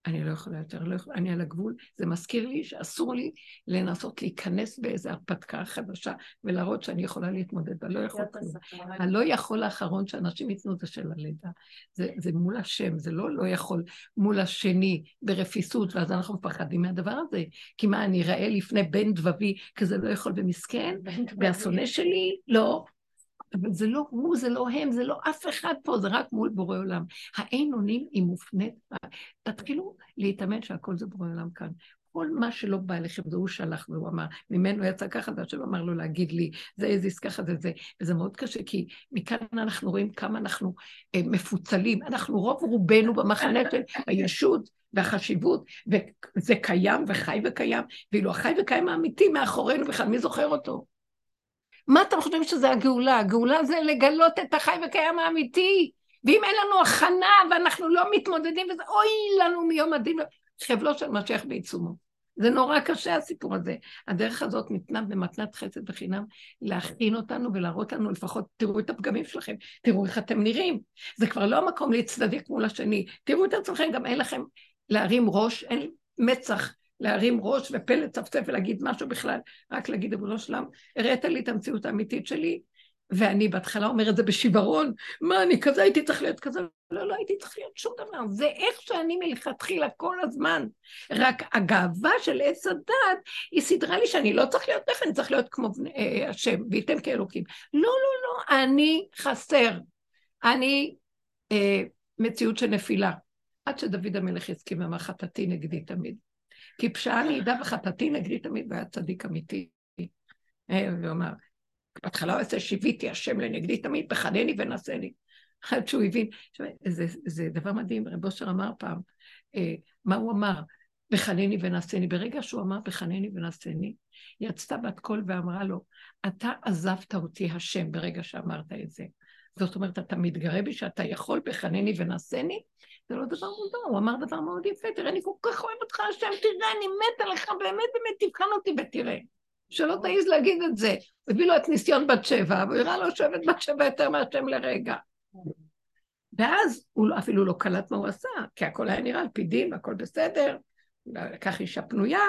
אני לא יכולה יותר, לא יכולה, אני על הגבול. זה מזכיר לי שאסור לי לנסות להיכנס באיזו הרפתקה חדשה ולהראות שאני יכולה להתמודד, אני לא יכול כלום. הלא יכול האחרון שאנשים ייתנו זה של הלידה. זה, זה מול השם, זה לא לא יכול מול השני ברפיסות, ואז אנחנו מפחדים מהדבר הזה. כי מה, אני אראה לפני בן דבבי כזה לא יכול ומסכן? והשונא שלי? לא. אבל זה לא הוא, זה לא הם, זה לא אף אחד פה, זה רק מול בורא עולם. האין אונים היא מופנית, תתחילו להתאמן שהכל זה בורא עולם כאן. כל מה שלא בא אליכם, זה הוא שלח והוא אמר, ממנו יצא ככה, והשם אמר לו להגיד לי, זה הזיז ככה זה זה. וזה מאוד קשה, כי מכאן אנחנו רואים כמה אנחנו אה, מפוצלים. אנחנו רוב רובנו במחנה של הישות והחשיבות, וזה קיים וחי וקיים, ואילו החי וקיים האמיתי מאחורינו בכלל, מי זוכר אותו? מה אתם חושבים שזה הגאולה? הגאולה זה לגלות את החי וקיים האמיתי. ואם אין לנו הכנה ואנחנו לא מתמודדים וזה, אוי לנו מיום הדין, חבלו של משיח בעיצומו. זה נורא קשה הסיפור הזה. הדרך הזאת ניתנה במתנת חסד וחינם להכין אותנו ולהראות לנו לפחות, תראו את הפגמים שלכם, תראו איך אתם נראים. זה כבר לא המקום להצטדק מול השני. תראו את עצמכם, גם אין לכם להרים ראש, אין מצח להרים ראש ופה לצפצף ולהגיד משהו בכלל, רק להגיד ריבונו שלם, הראית לי את המציאות האמיתית שלי, ואני בהתחלה אומר את זה בשיוורון, מה, אני כזה הייתי צריך להיות כזה? לא, לא הייתי צריך להיות שום דבר, זה איך שאני מלכתחילה כל הזמן. רק הגאווה של עץ הדת, היא סידרה לי שאני לא צריך להיות ככה, אני צריך להיות כמו אה, השם, וייתם כאלוקים. לא, לא, לא, אני חסר. אני אה, מציאות של נפילה. עד שדוד המלך הסכים ואמר חטאתי נגדי תמיד. כי פשעה נעידה וחטאתי נגדי תמיד, והיה צדיק אמיתי. אה, והוא אמר, בהתחלה הוא עושה שיוויתי השם לנגדי תמיד, בחנני ונשני. עד שהוא הבין, זה, זה דבר מדהים, רב אושר אמר פעם, אה, מה הוא אמר? בחנני ונשני. ברגע שהוא אמר בחנני ונשני, היא יצתה בת קול ואמרה לו, אתה עזבת אותי השם ברגע שאמרת את זה. זאת אומרת, אתה מתגרה בי שאתה יכול בחנני ונשני? זה לא דבר מוזר, הוא אמר דבר מאוד יפה, תראה, אני כל כך אוהב אותך השם, תראה, אני מתה לך, באמת באמת תבחן אותי ותראה. שלא תעז להגיד את זה. הוא הביא לו את ניסיון בת שבע, והוא הראה לו שאוהבת בת שבע יותר מהשם לרגע. ואז הוא לא, אפילו לא קלט מה הוא עשה, כי הכל היה נראה על פי דין והכל בסדר, לקח אישה פנויה,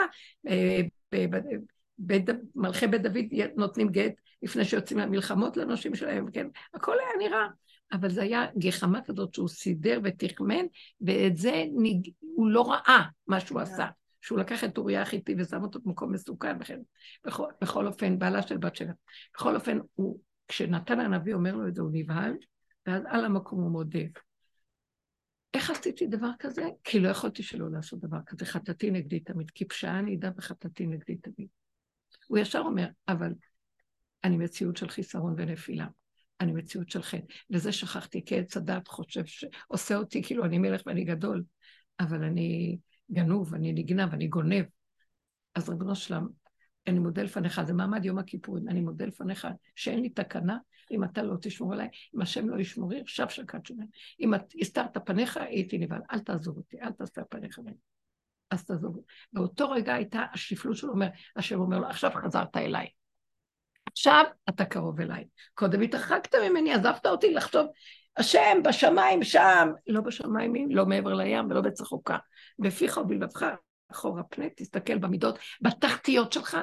אה, מלכי בית דוד נותנים גט לפני שיוצאים למלחמות לנשים שלהם, כן, הכל היה נראה. אבל זה היה גחמה כזאת שהוא סידר ותכמן, ואת זה נג... הוא לא ראה מה שהוא עשה. שהוא לקח את אוריה החיתי ושם אותו במקום מסוכן, וכן, בכל, בכל אופן, בעלה של בת שבע. בכל אופן, הוא, כשנתן הנביא אומר לו את זה, הוא נבהל, ואז על המקום הוא מודה. איך עשיתי דבר כזה? כי לא יכולתי שלא לעשות דבר כזה. חטאתי נגדי תמיד, כי פשעה אני אדע וחטאתי נגדי תמיד. הוא ישר אומר, אבל אני מציאות של חיסרון ונפילה. אני מציאות של חטא. וזה שכחתי, כי עץ הדת חושב שעושה אותי כאילו אני מלך ואני גדול, אבל אני גנוב, אני נגנב, אני גונב. אז ריבונו שלם, אני מודה לפניך, זה מעמד יום הכיפורים, אני מודה לפניך שאין לי תקנה, אם אתה לא תשמור עליי, אם השם לא ישמורי, עכשיו שקד שומר. אם הסתרת פניך, הייתי נבהל, אל תעזוב אותי, אל תסתר פניך ממני. אז תעזוב. באותו רגע הייתה השפלות שלו, אומר, השם אומר לו, עכשיו חזרת אליי. עכשיו אתה קרוב אליי. קודם התרחקת ממני, עזבת אותי לחשוב, השם בשמיים שם, לא בשמיים, לא מעבר לים ולא בצחוקה. בפיך ובלבבך אחורה פנה, תסתכל במידות, בתחתיות שלך,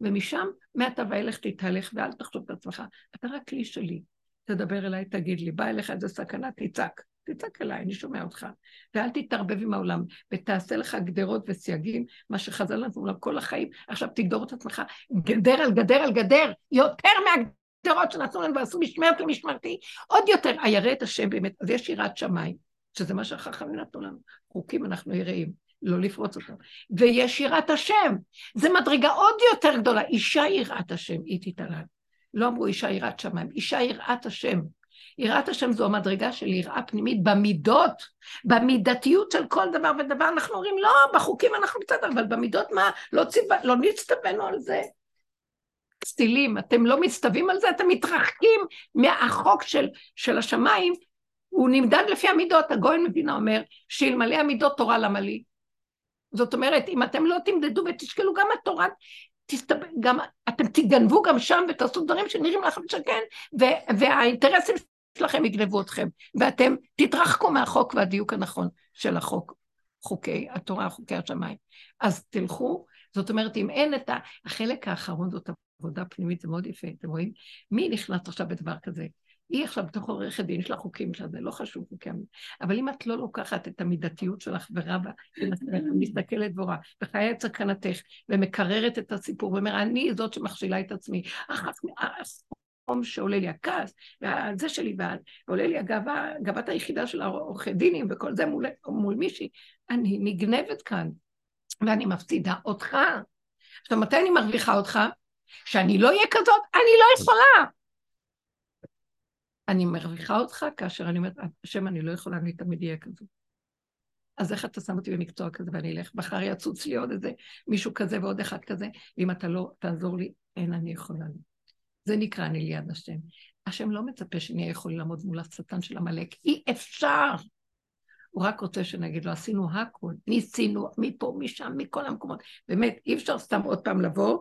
ומשם, מעתה ואילך תתהלך ואל תחשוב את עצמך. אתה רק כלי שלי. תדבר אליי, תגיד לי, בא אליך איזה סכנה, תצעק. תצעק אליי, אני שומע אותך. ואל תתערבב עם העולם, ותעשה לך גדרות וסייגים, מה שחז"ל לנו כל החיים. עכשיו תגדור את עצמך, גדר על גדר על גדר, יותר מהגדרות שנתנו לנו ועשו משמרת למשמרתי, עוד יותר, הירא את השם באמת. אז יש יראת שמיים, שזה מה שהחכמים נתנו לנו. חוקים אנחנו יראים. לא לפרוץ אותם. ויש יראת השם, זה מדרגה עוד יותר גדולה. אישה יראת השם, היא תתעלל. לא אמרו אישה יראת שמיים, אישה יראת השם. יראת השם זו המדרגה של יראה פנימית במידות, במידתיות של כל דבר ודבר. אנחנו אומרים, לא, בחוקים אנחנו בסדר, אבל במידות מה? לא, ציווה, לא נצטווינו על זה. סטילים, אתם לא מצטווים על זה, אתם מתרחקים מהחוק של, של השמיים, הוא נמדד לפי המידות. הגויין מבינה אומר, שאלמלא המידות תורה למה לי? זאת אומרת, אם אתם לא תמדדו ותשקלו גם התורה, תסתבר, גם, אתם תגנבו גם שם ותעשו דברים שנראים לכם שכן, והאינטרסים שלכם יגנבו אתכם, ואתם תתרחקו מהחוק והדיוק הנכון של החוק, חוקי התורה, חוקי השמיים. אז תלכו, זאת אומרת, אם אין את החלק האחרון, זאת עבודה פנימית, זה מאוד יפה, אתם רואים? מי נכנס עכשיו בדבר כזה? היא עכשיו בתוך עורכת דין, יש לה חוקים שלה, זה לא חשוב חוקי. אבל אם את לא לוקחת את המידתיות שלך ורבה, ומסתכלת ורואה, וחיי את סכנתך, ומקררת את הסיפור, ואומר, אני זאת שמכשילה את עצמי. החום שעולה לי הכעס, והזה שלי, ועולה לי הגאווה, גאוות היחידה של העורכי דינים, וכל זה מול, מול מישהי. אני נגנבת כאן, ואני מפסידה אותך. עכשיו, מתי אני מרוויחה אותך? שאני לא אהיה כזאת, אני לא יכולה. אני מרוויחה אותך כאשר אני אומרת, השם, אני לא יכולה, אני תמיד אהיה כזו. אז איך אתה שם אותי במקצוע כזה ואני אלך? מחר יצוץ לי עוד איזה מישהו כזה ועוד אחד כזה, ואם אתה לא תעזור לי, אין אני יכולה. זה נקרא אני ליד השם. השם לא מצפה שנהיה יכולים לעמוד מול השטן של עמלק. אי אפשר. הוא רק רוצה שנגיד לו, עשינו הכול, ניסינו מפה, משם, מכל המקומות. באמת, אי אפשר סתם עוד פעם לבוא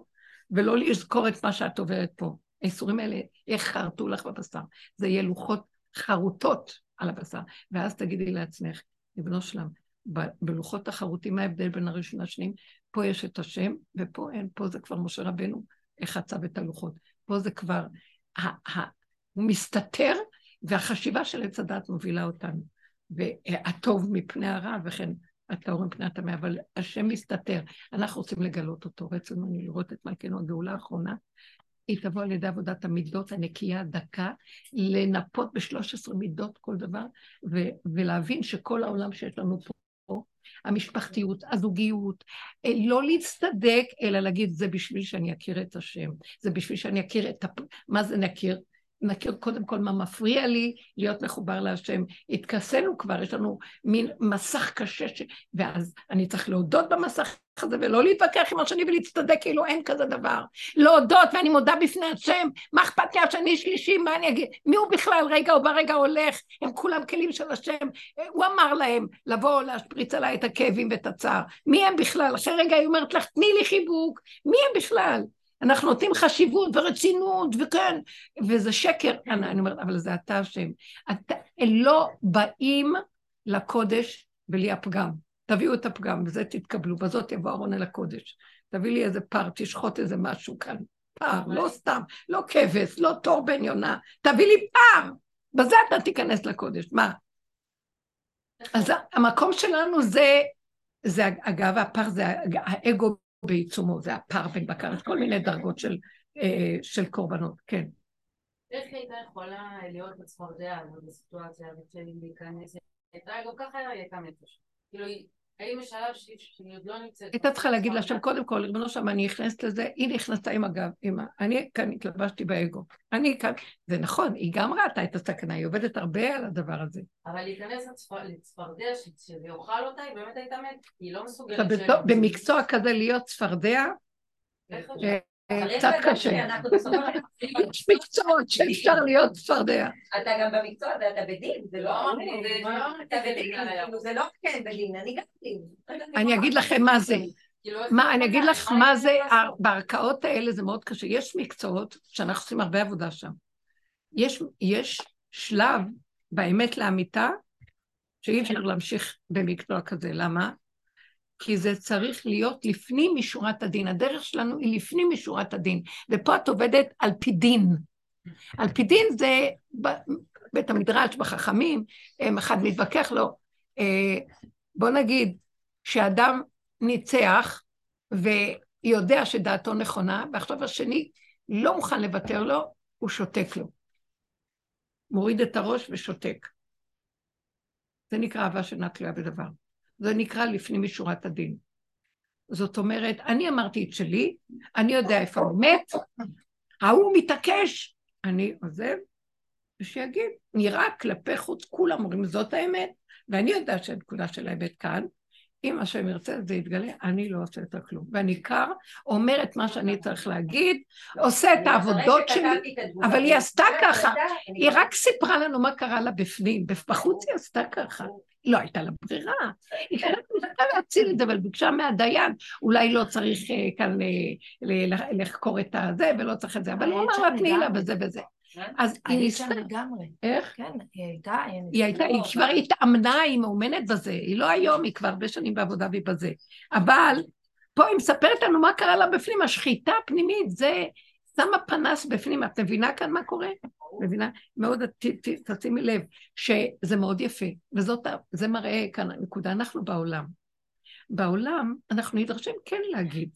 ולא לזכור את מה שאת עוברת פה. האיסורים האלה יחרטו לך בבשר. זה יהיה לוחות חרוטות על הבשר. ואז תגידי לעצמך, לבנו שלם, בלוחות החרוטים, מה ההבדל בין הראשון לשניים? פה יש את השם, ופה אין, פה זה כבר משה רבנו חצב את הלוחות. פה זה כבר, הוא מסתתר, והחשיבה של עץ הדת מובילה אותנו. והטוב מפני הרע, וכן הטהור מפני הטמא, אבל השם מסתתר. אנחנו רוצים לגלות אותו. רצינו לראות את מלכנו הגאולה האחרונה, היא תבוא על ידי עבודת המידות הנקייה הדקה, לנפות בשלוש עשרה מידות כל דבר, ו- ולהבין שכל העולם שיש לנו פה המשפחתיות, הזוגיות, אה, לא להצטדק, אלא להגיד, זה בשביל שאני אכיר את השם, זה בשביל שאני אכיר את... הפ... מה זה נכיר? נכיר קודם כל מה מפריע לי להיות מחובר להשם. התכסינו כבר, יש לנו מין מסך קשה, ש... ואז אני צריך להודות במסך הזה ולא להתווכח עם השני ולהצטדק כאילו אין כזה דבר. להודות ואני מודה בפני השם, מה אכפת לי השני שלישי, מה אני אגיד? מי הוא בכלל רגע או ברגע הולך? הם כולם כלים של השם. הוא אמר להם לבוא להשפריץ עליי את הכאבים ואת הצער. מי הם בכלל? אחרי רגע היא אומרת לך, תני לי חיבוק. מי הם בכלל? אנחנו נותנים חשיבות ורצינות, וכן, וזה שקר. אני, אני אומרת, אבל זה אתה. אתה, לא באים לקודש בלי הפגם. תביאו את הפגם, בזה תתקבלו, בזאת יבוא ארון אל הקודש. תביא לי איזה פר, תשחוט איזה משהו כאן. פר, לא סתם, לא כבש, לא תור בן יונה, תביא לי פר, בזה אתה תיכנס לקודש. מה? אז המקום שלנו זה, זה אגב, הפר זה האגו בעיצומו, זה הפר בין בקר, יש כל מיני דרגות של, אה, של קורבנות, כן. איך הייתה יכולה להיות בצפרדע בסיטואציה הזאת להיכנס? הייתה גם ככה הייתה נפש. כאילו, האם יש שלב שהיא עוד לא נמצאת? הייתה צריכה להגיד להשם, קודם כל, ריבונו שם, אני נכנסת לזה, היא נכנסה עם הגב, ה... אני כאן התלבשתי באגו. אני כאן, זה נכון, היא גם ראתה את הסכנה, היא עובדת הרבה על הדבר הזה. אבל להיכנס לצפרדע, שזה יאכל אותה, היא באמת הייתה מת, היא לא מסוגלת... במקצוע כזה להיות צפרדע, קצת קשה. יש מקצועות שאפשר להיות צפרדע. אתה גם במקצוע, ואתה בדין, זה לא... אתה בדין, זה לא כן בדין, אני גם בדין. אני אגיד לכם מה זה. מה, אני אגיד לך מה זה, בערכאות האלה זה מאוד קשה. יש מקצועות שאנחנו עושים הרבה עבודה שם. יש, יש שלב באמת לאמיתה שאי אפשר להמשיך במקצוע כזה. למה? כי זה צריך להיות לפנים משורת הדין. הדרך שלנו היא לפנים משורת הדין, ופה את עובדת על פי דין. על פי דין זה בית המדרש, בחכמים, אחד מתווכח לו. אה, בוא נגיד שאדם ניצח ויודע שדעתו נכונה, ועכשיו השני לא מוכן לוותר לו, הוא שותק לו. מוריד את הראש ושותק. זה נקרא אהבה שאינה תלויה בדבר. זה נקרא לפנים משורת הדין. זאת אומרת, אני אמרתי את שלי, אני יודע איפה הוא מת, ההוא מתעקש, אני עוזב, ושיגיד, נראה כלפי חוץ, כולם אומרים זאת האמת, ואני יודעת שהנקודה של האמת כאן, אם השם ירצה זה יתגלה, אני לא עושה יותר כלום. ואני קר, אומר את מה שאני צריך להגיד, עושה את העבודות שלי, אבל היא עשתה ככה, היא רק סיפרה לנו מה קרה לה בפנים, בחוץ היא עשתה ככה. לא הייתה לה ברירה, היא כנראה ניסתה להציל את זה, אבל ביקשה מהדיין, אולי לא צריך אה, כאן אה, לחקור את הזה ולא צריך את זה, אבל הוא אמר לה תני לה בזה וזה. אז היא ניסתה... היית שם לגמרי. איך? כן, היא הייתה... היא הייתה, היא כבר התאמנה, היא מאומנת בזה, היא לא היום, היא כבר הרבה שנים בעבודה והיא בזה. אבל פה היא מספרת לנו מה קרה לה בפנים, השחיטה הפנימית, זה שמה פנס בפנים, את מבינה כאן מה קורה? מבינה? מאוד, תשימי לב, שזה מאוד יפה, וזה מראה כאן הנקודה, אנחנו בעולם. בעולם אנחנו נדרשים כן להגיד.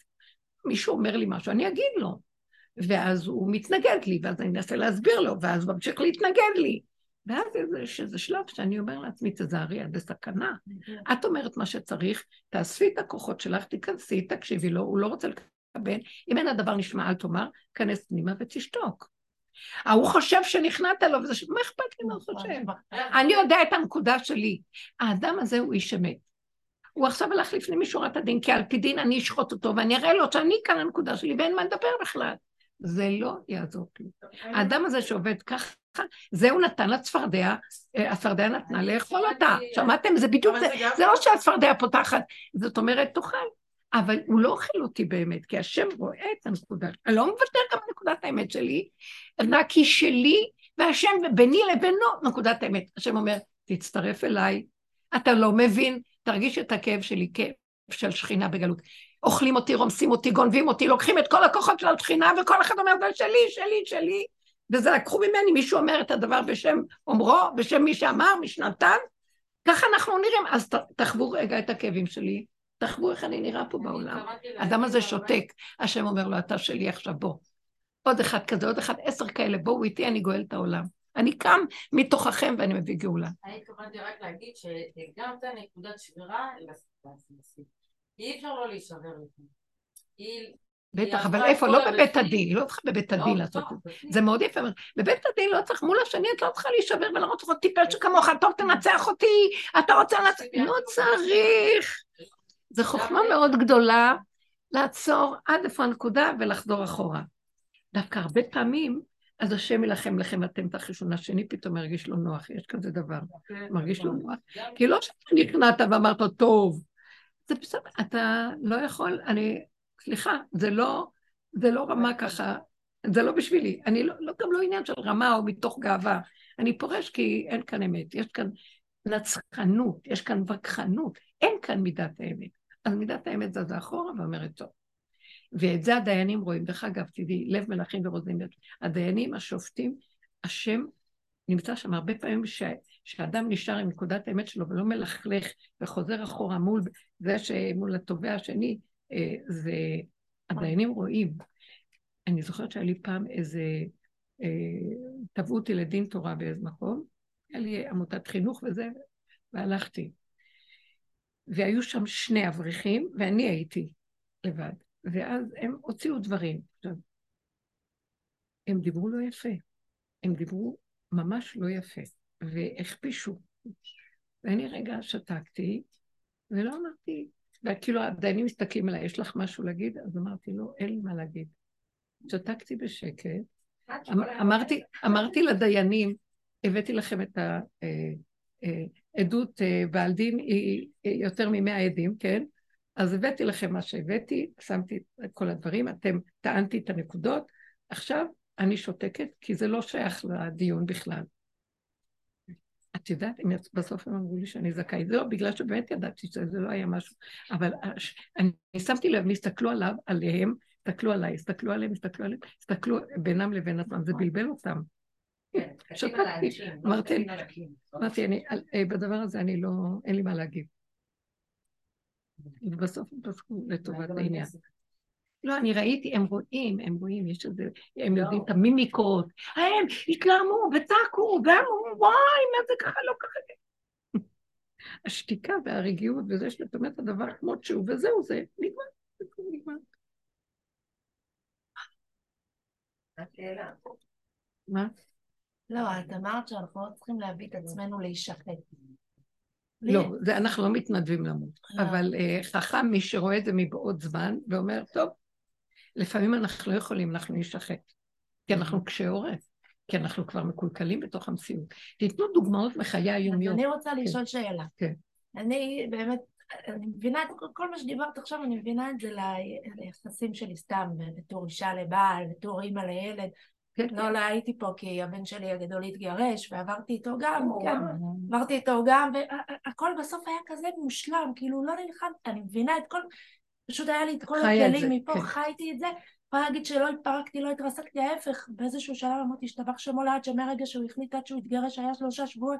מישהו אומר לי משהו, אני אגיד לו. ואז הוא מתנגד לי, ואז אני אנסה להסביר לו, ואז הוא ממשיך להתנגד לי. ואז יש איזה שלב שאני אומר לעצמי, תזהרי, את בסכנה. את אומרת מה שצריך, תאספי את הכוחות שלך, תיכנסי, תקשיבי לו, הוא לא רוצה לקבל. אם אין הדבר נשמע, אל תאמר, כנס פנימה ותשתוק. ההוא חושב שנכנעת לו, וזה ש... מה אכפת לי מה הוא חושב? אני יודע את הנקודה שלי. האדם הזה הוא איש אמת. הוא עכשיו הלך לפנים משורת הדין, כי על פי דין אני אשחוט אותו, ואני אראה לו שאני כאן הנקודה שלי, ואין מה לדבר בכלל. זה לא יעזור כלום. האדם הזה שעובד ככה, זה הוא נתן לצפרדע, אה, הצפרדע נתנה לאכול אותה. שמעתם? זה בדיוק זה, זה לא שהצפרדע פותחת, זאת אומרת, תאכל. אבל הוא לא אוכל אותי באמת, כי השם רואה את הנקודה. אני לא מוותר גם בנקודת האמת שלי, רק היא שלי, והשם ביני לבינו נקודת האמת. השם אומר, תצטרף אליי, אתה לא מבין, תרגיש את הכאב שלי, כאב של שכינה בגלות. אוכלים אותי, רומסים אותי, גונבים אותי, לוקחים את כל הכוחות של השכינה, וכל אחד אומר, זה שלי, שלי, שלי. וזה לקחו ממני, מישהו אומר את הדבר בשם אומרו, בשם מי שאמר, משנתן. ככה אנחנו נראים. אז תחוו רגע את הכאבים שלי, תחוו איך אני נראה פה בעולם. האדם הזה שותק, השם אומר לו, אתה שלי עכשיו, בוא. עוד אחד כזה, עוד אחד, עשר כאלה, בואו איתי, אני גואל את העולם. אני קם מתוככם ואני מביא גאולה. אני התכוונתי רק להגיד שגם את הנקודת שבירה לסיטואציה. אי אפשר לא להישבר. בטח, אבל איפה? לא בבית הדין, לא צריך בבית הדין לא, לעשות את זה. זה מאוד יפה. בבית הדין לא צריך, מול השני את לא צריכה להישבר ולראות לך טיפש כמוך, טוב תנצח אותי, אתה רוצה לנצח, לא צריך. זו חוכמה מאוד גדולה לעצור עד איפה הנקודה ולחזור אחורה. דווקא הרבה פעמים, אז השם יילחם לכם, אתם תחישו, השני פתאום מרגיש לו נוח, יש כזה דבר, מרגיש לו נוח. כי לא שאתה נכנעת ואמרת, טוב, זה בסדר, אתה לא יכול, אני, סליחה, זה לא, זה לא רמה ככה, זה לא בשבילי. אני לא, לא, גם לא עניין של רמה או מתוך גאווה. אני פורש כי אין כאן אמת, יש כאן נצחנות, יש כאן וכחנות, אין כאן מידת האמת. אז מידת האמת זזה אחורה ואומרת טוב. ואת זה הדיינים רואים. דרך אגב, תדעי, לב מלאכים ורוזנים, הדיינים, השופטים, השם נמצא שם הרבה פעמים ש... שאדם נשאר עם נקודת האמת שלו ולא מלכלך וחוזר אחורה מול זה שמול התובע השני, אה, זה הדיינים רואים. אני זוכרת שהיה לי פעם איזה, אה, תבעו אותי לדין תורה באיזה מקום, היה לי עמותת חינוך וזה, והלכתי. והיו שם שני אברכים, ואני הייתי לבד. ואז הם הוציאו דברים. הם דיברו לא יפה. הם דיברו ממש לא יפה, והכפישו. ואני רגע שתקתי, ולא אמרתי, וכאילו הדיינים מסתכלים עליי, יש לך משהו להגיד? אז אמרתי לא, אין לי מה להגיד. שתקתי בשקט, אמ, אמרתי, אמרתי לדיינים, הבאתי לכם את העדות אה, אה, בעל דין, היא יותר ממאה עדים, כן? אז הבאתי לכם מה שהבאתי, שמתי את כל הדברים, אתם טענתי את הנקודות, עכשיו אני שותקת, כי זה לא שייך לדיון בכלל. את יודעת, בסוף הם אמרו לי שאני זכאית. זה לא, בגלל שבאמת ידעתי שזה לא היה משהו. אבל אני שמתי לב, הם הסתכלו עליו, עליהם, הסתכלו עליי, הסתכלו עליהם, הסתכלו עליהם, הסתכלו בינם לבין עצמם, זה בלבל אותם. כן, שתקתי, אמרתי, אמרתי, אה, בדבר הזה אני לא, אין לי מה להגיד. ובסוף הם פסקו לטובת העניין. לא, אני ראיתי, הם רואים, הם רואים, יש איזה, הם יודעים את המימיקות, הם התלהמו וצעקו, ואמרו, וואי, מה זה ככה, לא ככה. השתיקה והרגיעות וזה שאתה אומר את הדבר כמות שהוא, וזהו, זה נגמר, נגמר. מה? לא, את אמרת שאנחנו לא צריכים להביא את עצמנו להישחט. לא, זה אנחנו לא מתנדבים למות, לא. אבל uh, חכם מי שרואה את זה מבעוד זמן ואומר, טוב, לפעמים אנחנו לא יכולים, אנחנו נשחט, כי אנחנו קשי עורף, כי אנחנו כבר מקולקלים בתוך המציאות. תיתנו דוגמאות מחיי היומיות. אני רוצה כן. לשאול שאלה. כן. אני באמת, אני מבינה את כל מה שדיברת עכשיו, אני מבינה את זה ליחסים שלי סתם, בתור אישה לבעל, בתור אימא לילד. כן, לא, לא הייתי פה כי הבן שלי הגדול התגרש, ועברתי איתו גם, כן, עברתי איתו גם, והכל בסוף היה כזה מושלם, כאילו לא נלחם, אני מבינה את כל, פשוט היה לי את כל הכלים מפה, כן. חייתי את זה, יכולה להגיד שלא התפרקתי, לא התרסקתי, ההפך, באיזשהו שלב אמרתי, השתבח שמו לעד שמהרגע שהוא החליט עד שהוא התגרש היה שלושה שבועות,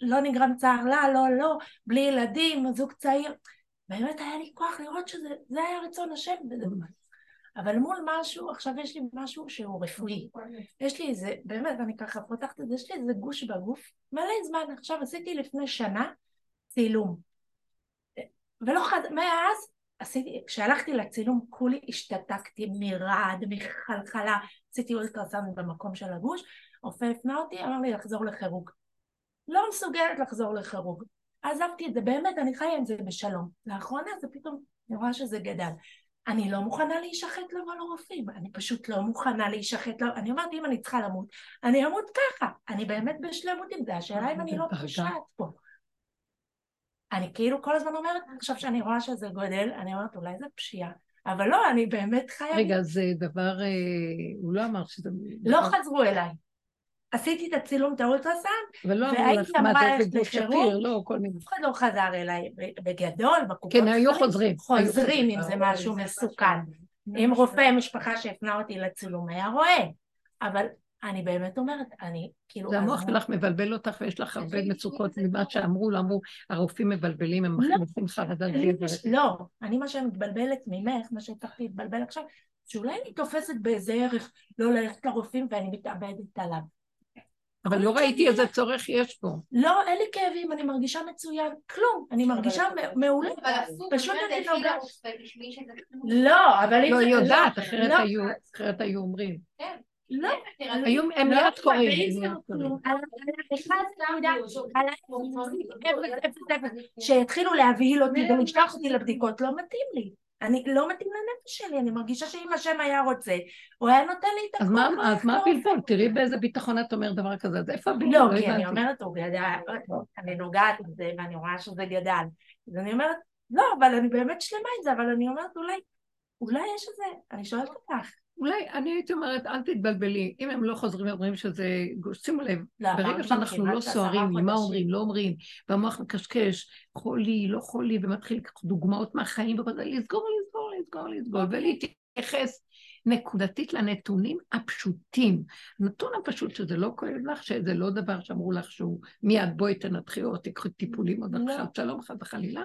לא נגרם צער לה, לא, לא, בלי ילדים, זוג צעיר, באמת היה לי כוח לראות שזה היה רצון השם, אבל מול משהו, עכשיו יש לי משהו שהוא רפואי. יש לי איזה, באמת, אני ככה פותחת את זה, יש לי איזה גוש בגוף, מלא זמן. עכשיו עשיתי לפני שנה צילום. ולא חד... מאז עשיתי, כשהלכתי לצילום כולי השתתקתי מרעד, מחלחלה, עשיתי אולטרסאונד במקום של הגוש, רופא הפנה אותי, אמר לי לחזור לחירוג. לא מסוגלת לחזור לחירוג. עזבתי את זה, באמת, אני חיה עם זה בשלום. לאחרונה זה פתאום, אני רואה שזה גדל. אני לא מוכנה להישחט לבוא לרופאים, אני פשוט לא מוכנה להישחט, לא, אני אומרת אם אני צריכה למות, אני אמות ככה, אני באמת בשלמות עם זה, השאלה אם אני לא פושעת פה. אני כאילו כל הזמן אומרת, עכשיו שאני רואה שזה גודל, אני אומרת אולי זה פשיעה, אבל לא, אני באמת חיה... רגע, זה דבר, אה, הוא לא אמר שזה... לא חזרו אליי. עשיתי את הצילום, את האולטרסאונד, ולא אמרו לך מה זה גוף שפיר, לא, כל מיני. אף אחד לא חזר אליי, בגדול, בקופות כן, היו חוזרים. חוזרים. אם זה משהו מסוכן. אם רופא משפחה שהפנה אותי לצילום היה רואה, אבל אני באמת אומרת, אני כאילו... זה המוח שלך מבלבל אותך ויש לך הרבה מצוקות ממה שאמרו, לא אמרו, הרופאים מבלבלים, הם לא. מכניסים חרדה לא, אני מה שמתבלבלת ממך, מה שהצלחתי להתבלבל עכשיו, שאולי אני תופסת באיזה ערך לא ללכת לרופאים ואני מתאבדת עליו. אבל לא ראיתי איזה צורך יש פה. לא, אין לי כאבים, אני מרגישה מצוין, כלום, אני מרגישה מעולה. פשוט אני נוגעת. לא, אבל אם... לא, היא יודעת, אחרת היו אומרים. כן. לא, הם מיד קוראים. שיתחילו להבהיל אותי ולשלוח אותי לבדיקות, לא מתאים לי. אני לא מתאים לנפש שלי, אני מרגישה שאם השם היה רוצה, הוא היה נותן לי את הכל. אז מה הבלבול? תראי באיזה ביטחון את אומרת דבר כזה, אז איפה הבלבול? לא, כי אני אומרת, הוא גדל, אני נוגעת בזה ואני רואה שזה גדל. אז אני אומרת, לא, אבל אני באמת שלמה עם זה, אבל אני אומרת, אולי, אולי יש איזה, אני שואלת אותך, אולי, אני הייתי אומרת, אל תתבלבלי, אם הם לא חוזרים ואומרים שזה, שימו לב, לא, ברגע שאנחנו לא סוערים, מה אומרים, לא אומרים, והמוח מקשקש, חולי, לא חולי, ומתחיל לקחת דוגמאות מהחיים, לסגור, לסגור, לסגור, לסגור, ולהתייחס נקודתית לנתונים הפשוטים. הנתון הפשוט שזה לא כואב לך, שזה לא דבר שאמרו לך שהוא מיד בואי תנתחי או תקחי טיפולים או דבר לא. שלום חס וחלילה,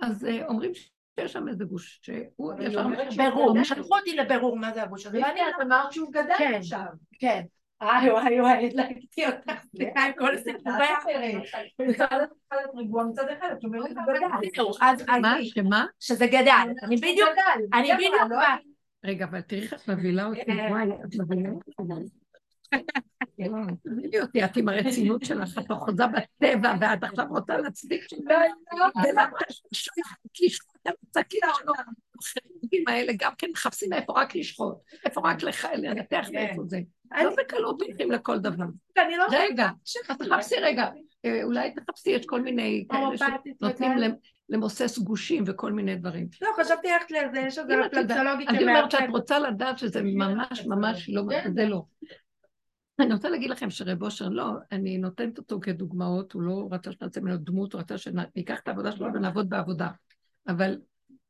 אז uh, אומרים יש שם איזה גוש שהוא ישר... ברור, שלחו אותי לבירור מה זה הגוש הזה. ואני, את אמרת שהוא גדל כן, עכשיו. כן. וואי וואי וואי, הדלקתי אותך, סליחה עם כל סיפורי מה? שמה? שזה גדל. אני בדיוק, אני בדיוק... רגע, אבל תראי איך את מבהילה אותי. וואי, את מבהילה אותי. את עם הרצינות שלך, את אחוזה בטבע, ואת עכשיו רוצה להצדיק שלא, ולמה לשחוט את המצקים שלו, החרדים האלה גם כן מחפשים איפה רק לשחוט, איפה רק לנתח ואיפה זה. לא בקלות הולכים לכל דבר. רגע, אז תחפשי רגע, אולי תחפשי, יש כל מיני כאלה שנותנים למוסס גושים וכל מיני דברים. לא, חשבתי ללכת לזה, יש איזה פלקסולוגית אני אומרת שאת רוצה לדעת שזה ממש ממש לא, זה לא. אני רוצה להגיד לכם שרב אושר, לא, אני נותנת אותו כדוגמאות, הוא לא רצה שנעשה ממנו דמות, הוא רצה שניקח את העבודה שלו ונעבוד בעבודה. אבל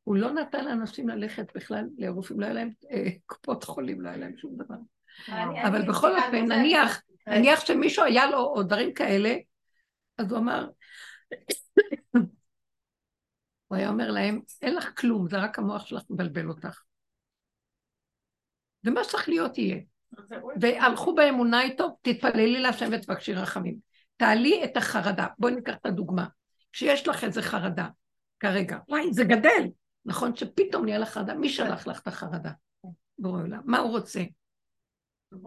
הוא לא נתן לאנשים ללכת בכלל לרופאים, לא היה להם אה, קופות חולים, לא היה להם שום דבר. אבל בכל אופן, נניח, נניח שמישהו היה לו או דברים כאלה, אז הוא אמר, הוא היה אומר להם, אין לך כלום, זה רק המוח שלך מבלבל אותך. ומה שצריך להיות יהיה. והלכו באמונה איתו, תתפללי להשם ותבקשי רחמים. תעלי את החרדה. בואי ניקח את הדוגמה. כשיש לך איזה חרדה, כרגע, וואי, זה גדל. נכון שפתאום נהיה לך חרדה, מי שלח לך את החרדה? בורא עולם. מה הוא רוצה?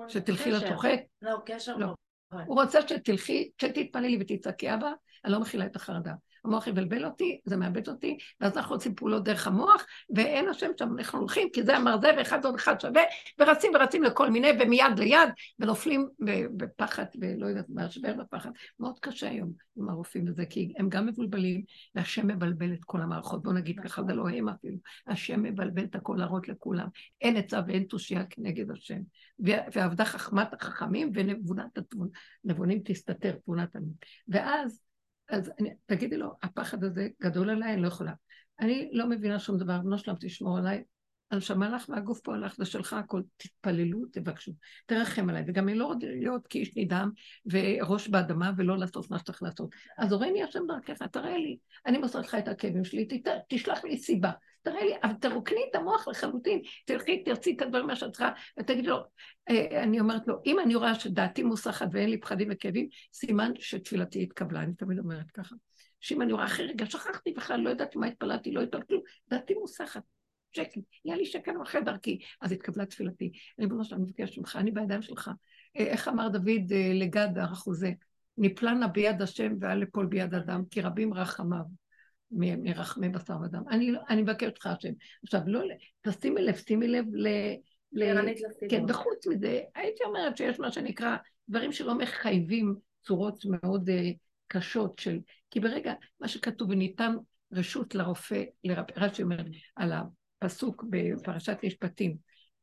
שתלכי לתוכק? לא, קשר לא. הוא רוצה שתלכי, שתתפללי ותצעקי, אבא, אני לא מכילה את החרדה. המוח יבלבל אותי, זה מאבד אותי, ואז אנחנו עושים פעולות דרך המוח, ואין השם שם, אנחנו הולכים, כי זה אמר זה, ואחד עוד אחד שווה, ורצים ורצים לכל מיני, ומיד ליד, ונופלים בפחד, ולא יודעת מה, שבר בפחד. מאוד קשה היום עם הרופאים וזה, כי הם גם מבולבלים, והשם מבלבל את כל המערכות. בואו נגיד ככה, זה לא הם אפילו. השם מבלבל את הכל להראות לכולם. אין עצה ואין תושייה כנגד השם. ועבדה חכמת החכמים ונבונת הנבונים תסתתר, תבונת הנבונים. ואז אז אני, תגידי לו, הפחד הזה גדול עליי, אני לא יכולה. אני לא מבינה שום דבר, בנו שלם תשמור עליי, הנשמה לך והגוף פה הלך, זה שלך הכל, תתפללו, תבקשו, תרחם עליי. וגם אני לא רוצה להיות כאיש נדהם וראש באדמה ולא לעשות מה שצריך לעשות. אז הורני השם דרכך, תראה לי, אני מוסר לך את הכאבים שלי, תשלח לי סיבה. תראה לי, אבל תרוקני את המוח לחלוטין, תלכי, תרצי את הדברים מה שאת צריכה, ותגידי לו, אה, אני אומרת לו, אם אני רואה שדעתי מוסחת ואין לי פחדים וכאבים, סימן שתפילתי התקבלה, אני תמיד אומרת ככה. שאם אני רואה אחרי רגע, שכחתי בכלל, לא ידעתי מה התפללתי, לא ידעתי כלום, דעתי מוסחת. שקט, יהיה לי שקט אחרי דרכי. אז התקבלה תפילתי. ריבונו שלנו, אני מבקש ממך, אני בידיים שלך. אה, איך אמר דוד אה, לגד החוזה? נפלא נא ביד השם ואל לפול ביד אדם, כי רבים רחמיו. מרחמי בשר ודם. אני, אני מבקש אותך השם. עכשיו, לא, תשימי לב, שימי לב ל... ל... כן, וחוץ מזה, הייתי אומרת שיש מה שנקרא דברים שלא מחייבים צורות מאוד uh, קשות של... כי ברגע, מה שכתוב, וניתן רשות לרופא, לרפא, רש"י אומר על הפסוק בפרשת משפטים,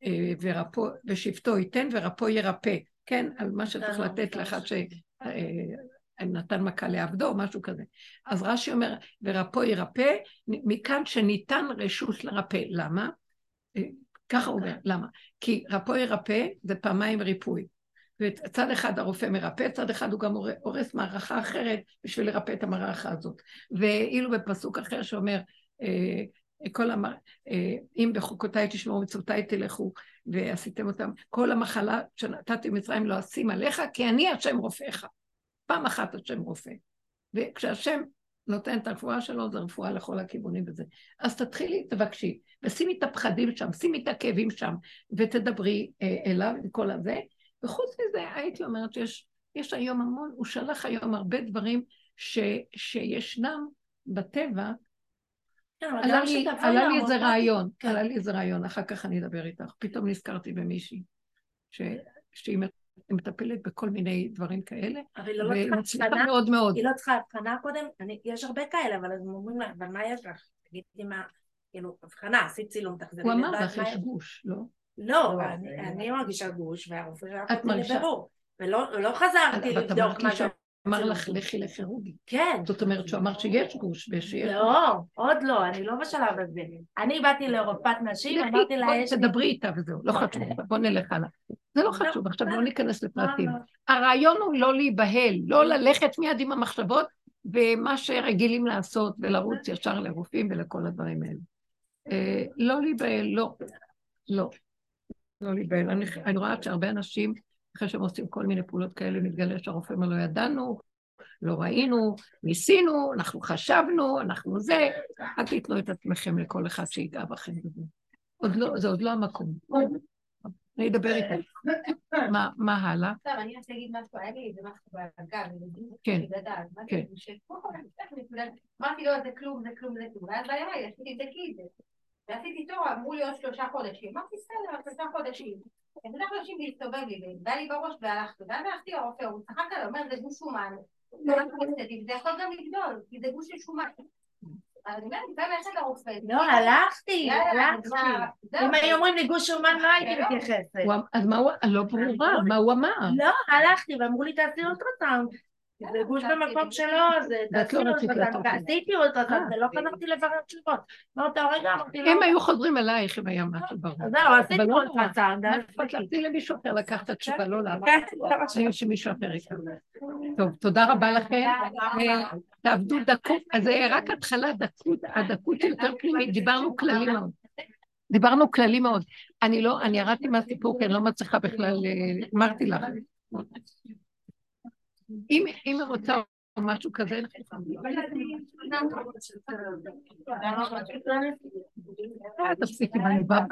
uh, ורפו, ושבטו ייתן ורפו ירפא, כן? על מה שצריך לתת לאחד ש... נתן מכה לעבדו, משהו כזה. אז רש"י אומר, ורפו ירפא, מכאן שניתן רשות לרפא. למה? אה, ככה הוא אומר, למה? כי רפו ירפא זה פעמיים ריפוי. וצד אחד הרופא מרפא, צד אחד הוא גם הורס מערכה אחרת בשביל לרפא את המערכה הזאת. ואילו בפסוק אחר שאומר, אה, כל המר... אה, אם בחוקותיי תשמעו מצוותיי תלכו, ועשיתם אותם, כל המחלה שנתתי במצרים לא אשים עליך, כי אני השם רופאיך. פעם אחת השם רופא. וכשהשם נותן את הרפואה שלו, זה רפואה לכל הכיוונים וזה. אז תתחילי, תבקשי, ושימי את הפחדים שם, שימי את הכאבים שם, ותדברי אה, אליו עם כל הזה. וחוץ מזה, הייתי אומרת שיש יש היום המון, הוא שלח היום הרבה דברים ש, שישנם בטבע. כן, עלה לי, עלה לי איזה רעיון, כן. עלה לי איזה רעיון, אחר כך אני אדבר איתך. פתאום נזכרתי במישהי, ש, שהיא מטפלת בכל מיני דברים כאלה, אבל לא והיא מצליחה מאוד מאוד. היא לא צריכה הבחנה קודם? אני, יש הרבה כאלה, אבל הם אומרים לה, אבל מה יש לך? תגידי מה, כאילו, הבחנה, עשית צילום, תחזרי הוא אמר לך, יש גוש, לא? לא, אני מרגישה גוש, והרופא שלך אותי לבירור. ולא לא חזרתי לבדוק מה זה. אמר לך לכי לכירורגי. כן. זאת אומרת שהוא אמר שיש גוש ושיש... לא, עוד לא, אני לא בשלב הזה. אני באתי לרופאת נשים, אמרתי לה יש... תדברי איתה וזהו, לא חשוב, בוא נלך הלאה. זה לא חשוב, עכשיו לא ניכנס לפרטים. הרעיון הוא לא להיבהל, לא ללכת מיד עם המחשבות ומה שרגילים לעשות ולרוץ ישר לרופאים ולכל הדברים האלה. אה, לא להיבהל, לא. לא. לא להיבהל. אני רואה שהרבה אנשים אחרי שהם עושים כל מיני פעולות כאלה, מתגלה שהרופא אומר, לא ידענו, לא ראינו, ניסינו, אנחנו חשבנו, אנחנו זה, אל תיתנו את עצמכם לכל אחד שיגע בכם. עוד לא, זה עוד לא המקום. אני אדבר איתך. מה הלאה? טוב, אני רוצה להגיד משהו, היה לי איזה משהו בגב, כן, כן. אמרתי לו, זה כלום, זה כלום, זה כלום, ואז בימי עשיתי את זה כי זה. ועשיתי תור, אמרו לי עוד שלושה חודשים. אמרתי, בסדר, שלושה חודשים. שלושה חודשים להסתובב לי, ובא לי בראש והלכתי. ואז הלכתי לרופא, הוא צחק עליו, אומר, זה גוש שומן. זה יכול גם לגדול, כי זה גוש של שומן. לא, הלכתי, הלכתי. אם היו אומרים לי גוש שומן, לא הייתי. מתייחסת. אז מה הוא, לא ברורה, מה הוא אמר? לא, הלכתי, ואמרו לי תעשי אולטרסאונד. זה גוש במקום שלו, זה תעשי לא אולטרסאונד. עשיתי אולטרסאונד, ולא חזרתי לברר תשובות. באותו רגע אמרתי לו... הם היו חוזרים אלייך אם היה משהו ברור. זהו, עשיתי לא אולטרסאונד. חשבתי למישהו אחר לקחת את התשובה, לא למה. היו שמישהו אחר יקרה. טוב, תודה רבה לכם. תעבדו דקות, אז זה רק התחלה, דקות, הדקות יותר פנימית, דיברנו כללי מאוד. דיברנו כללי מאוד. אני לא, אני ירדתי מהסיפור, כי אני לא מצליחה בכלל, אמרתי לך. אם היא רוצה משהו כזה, תפסיקי, אני באה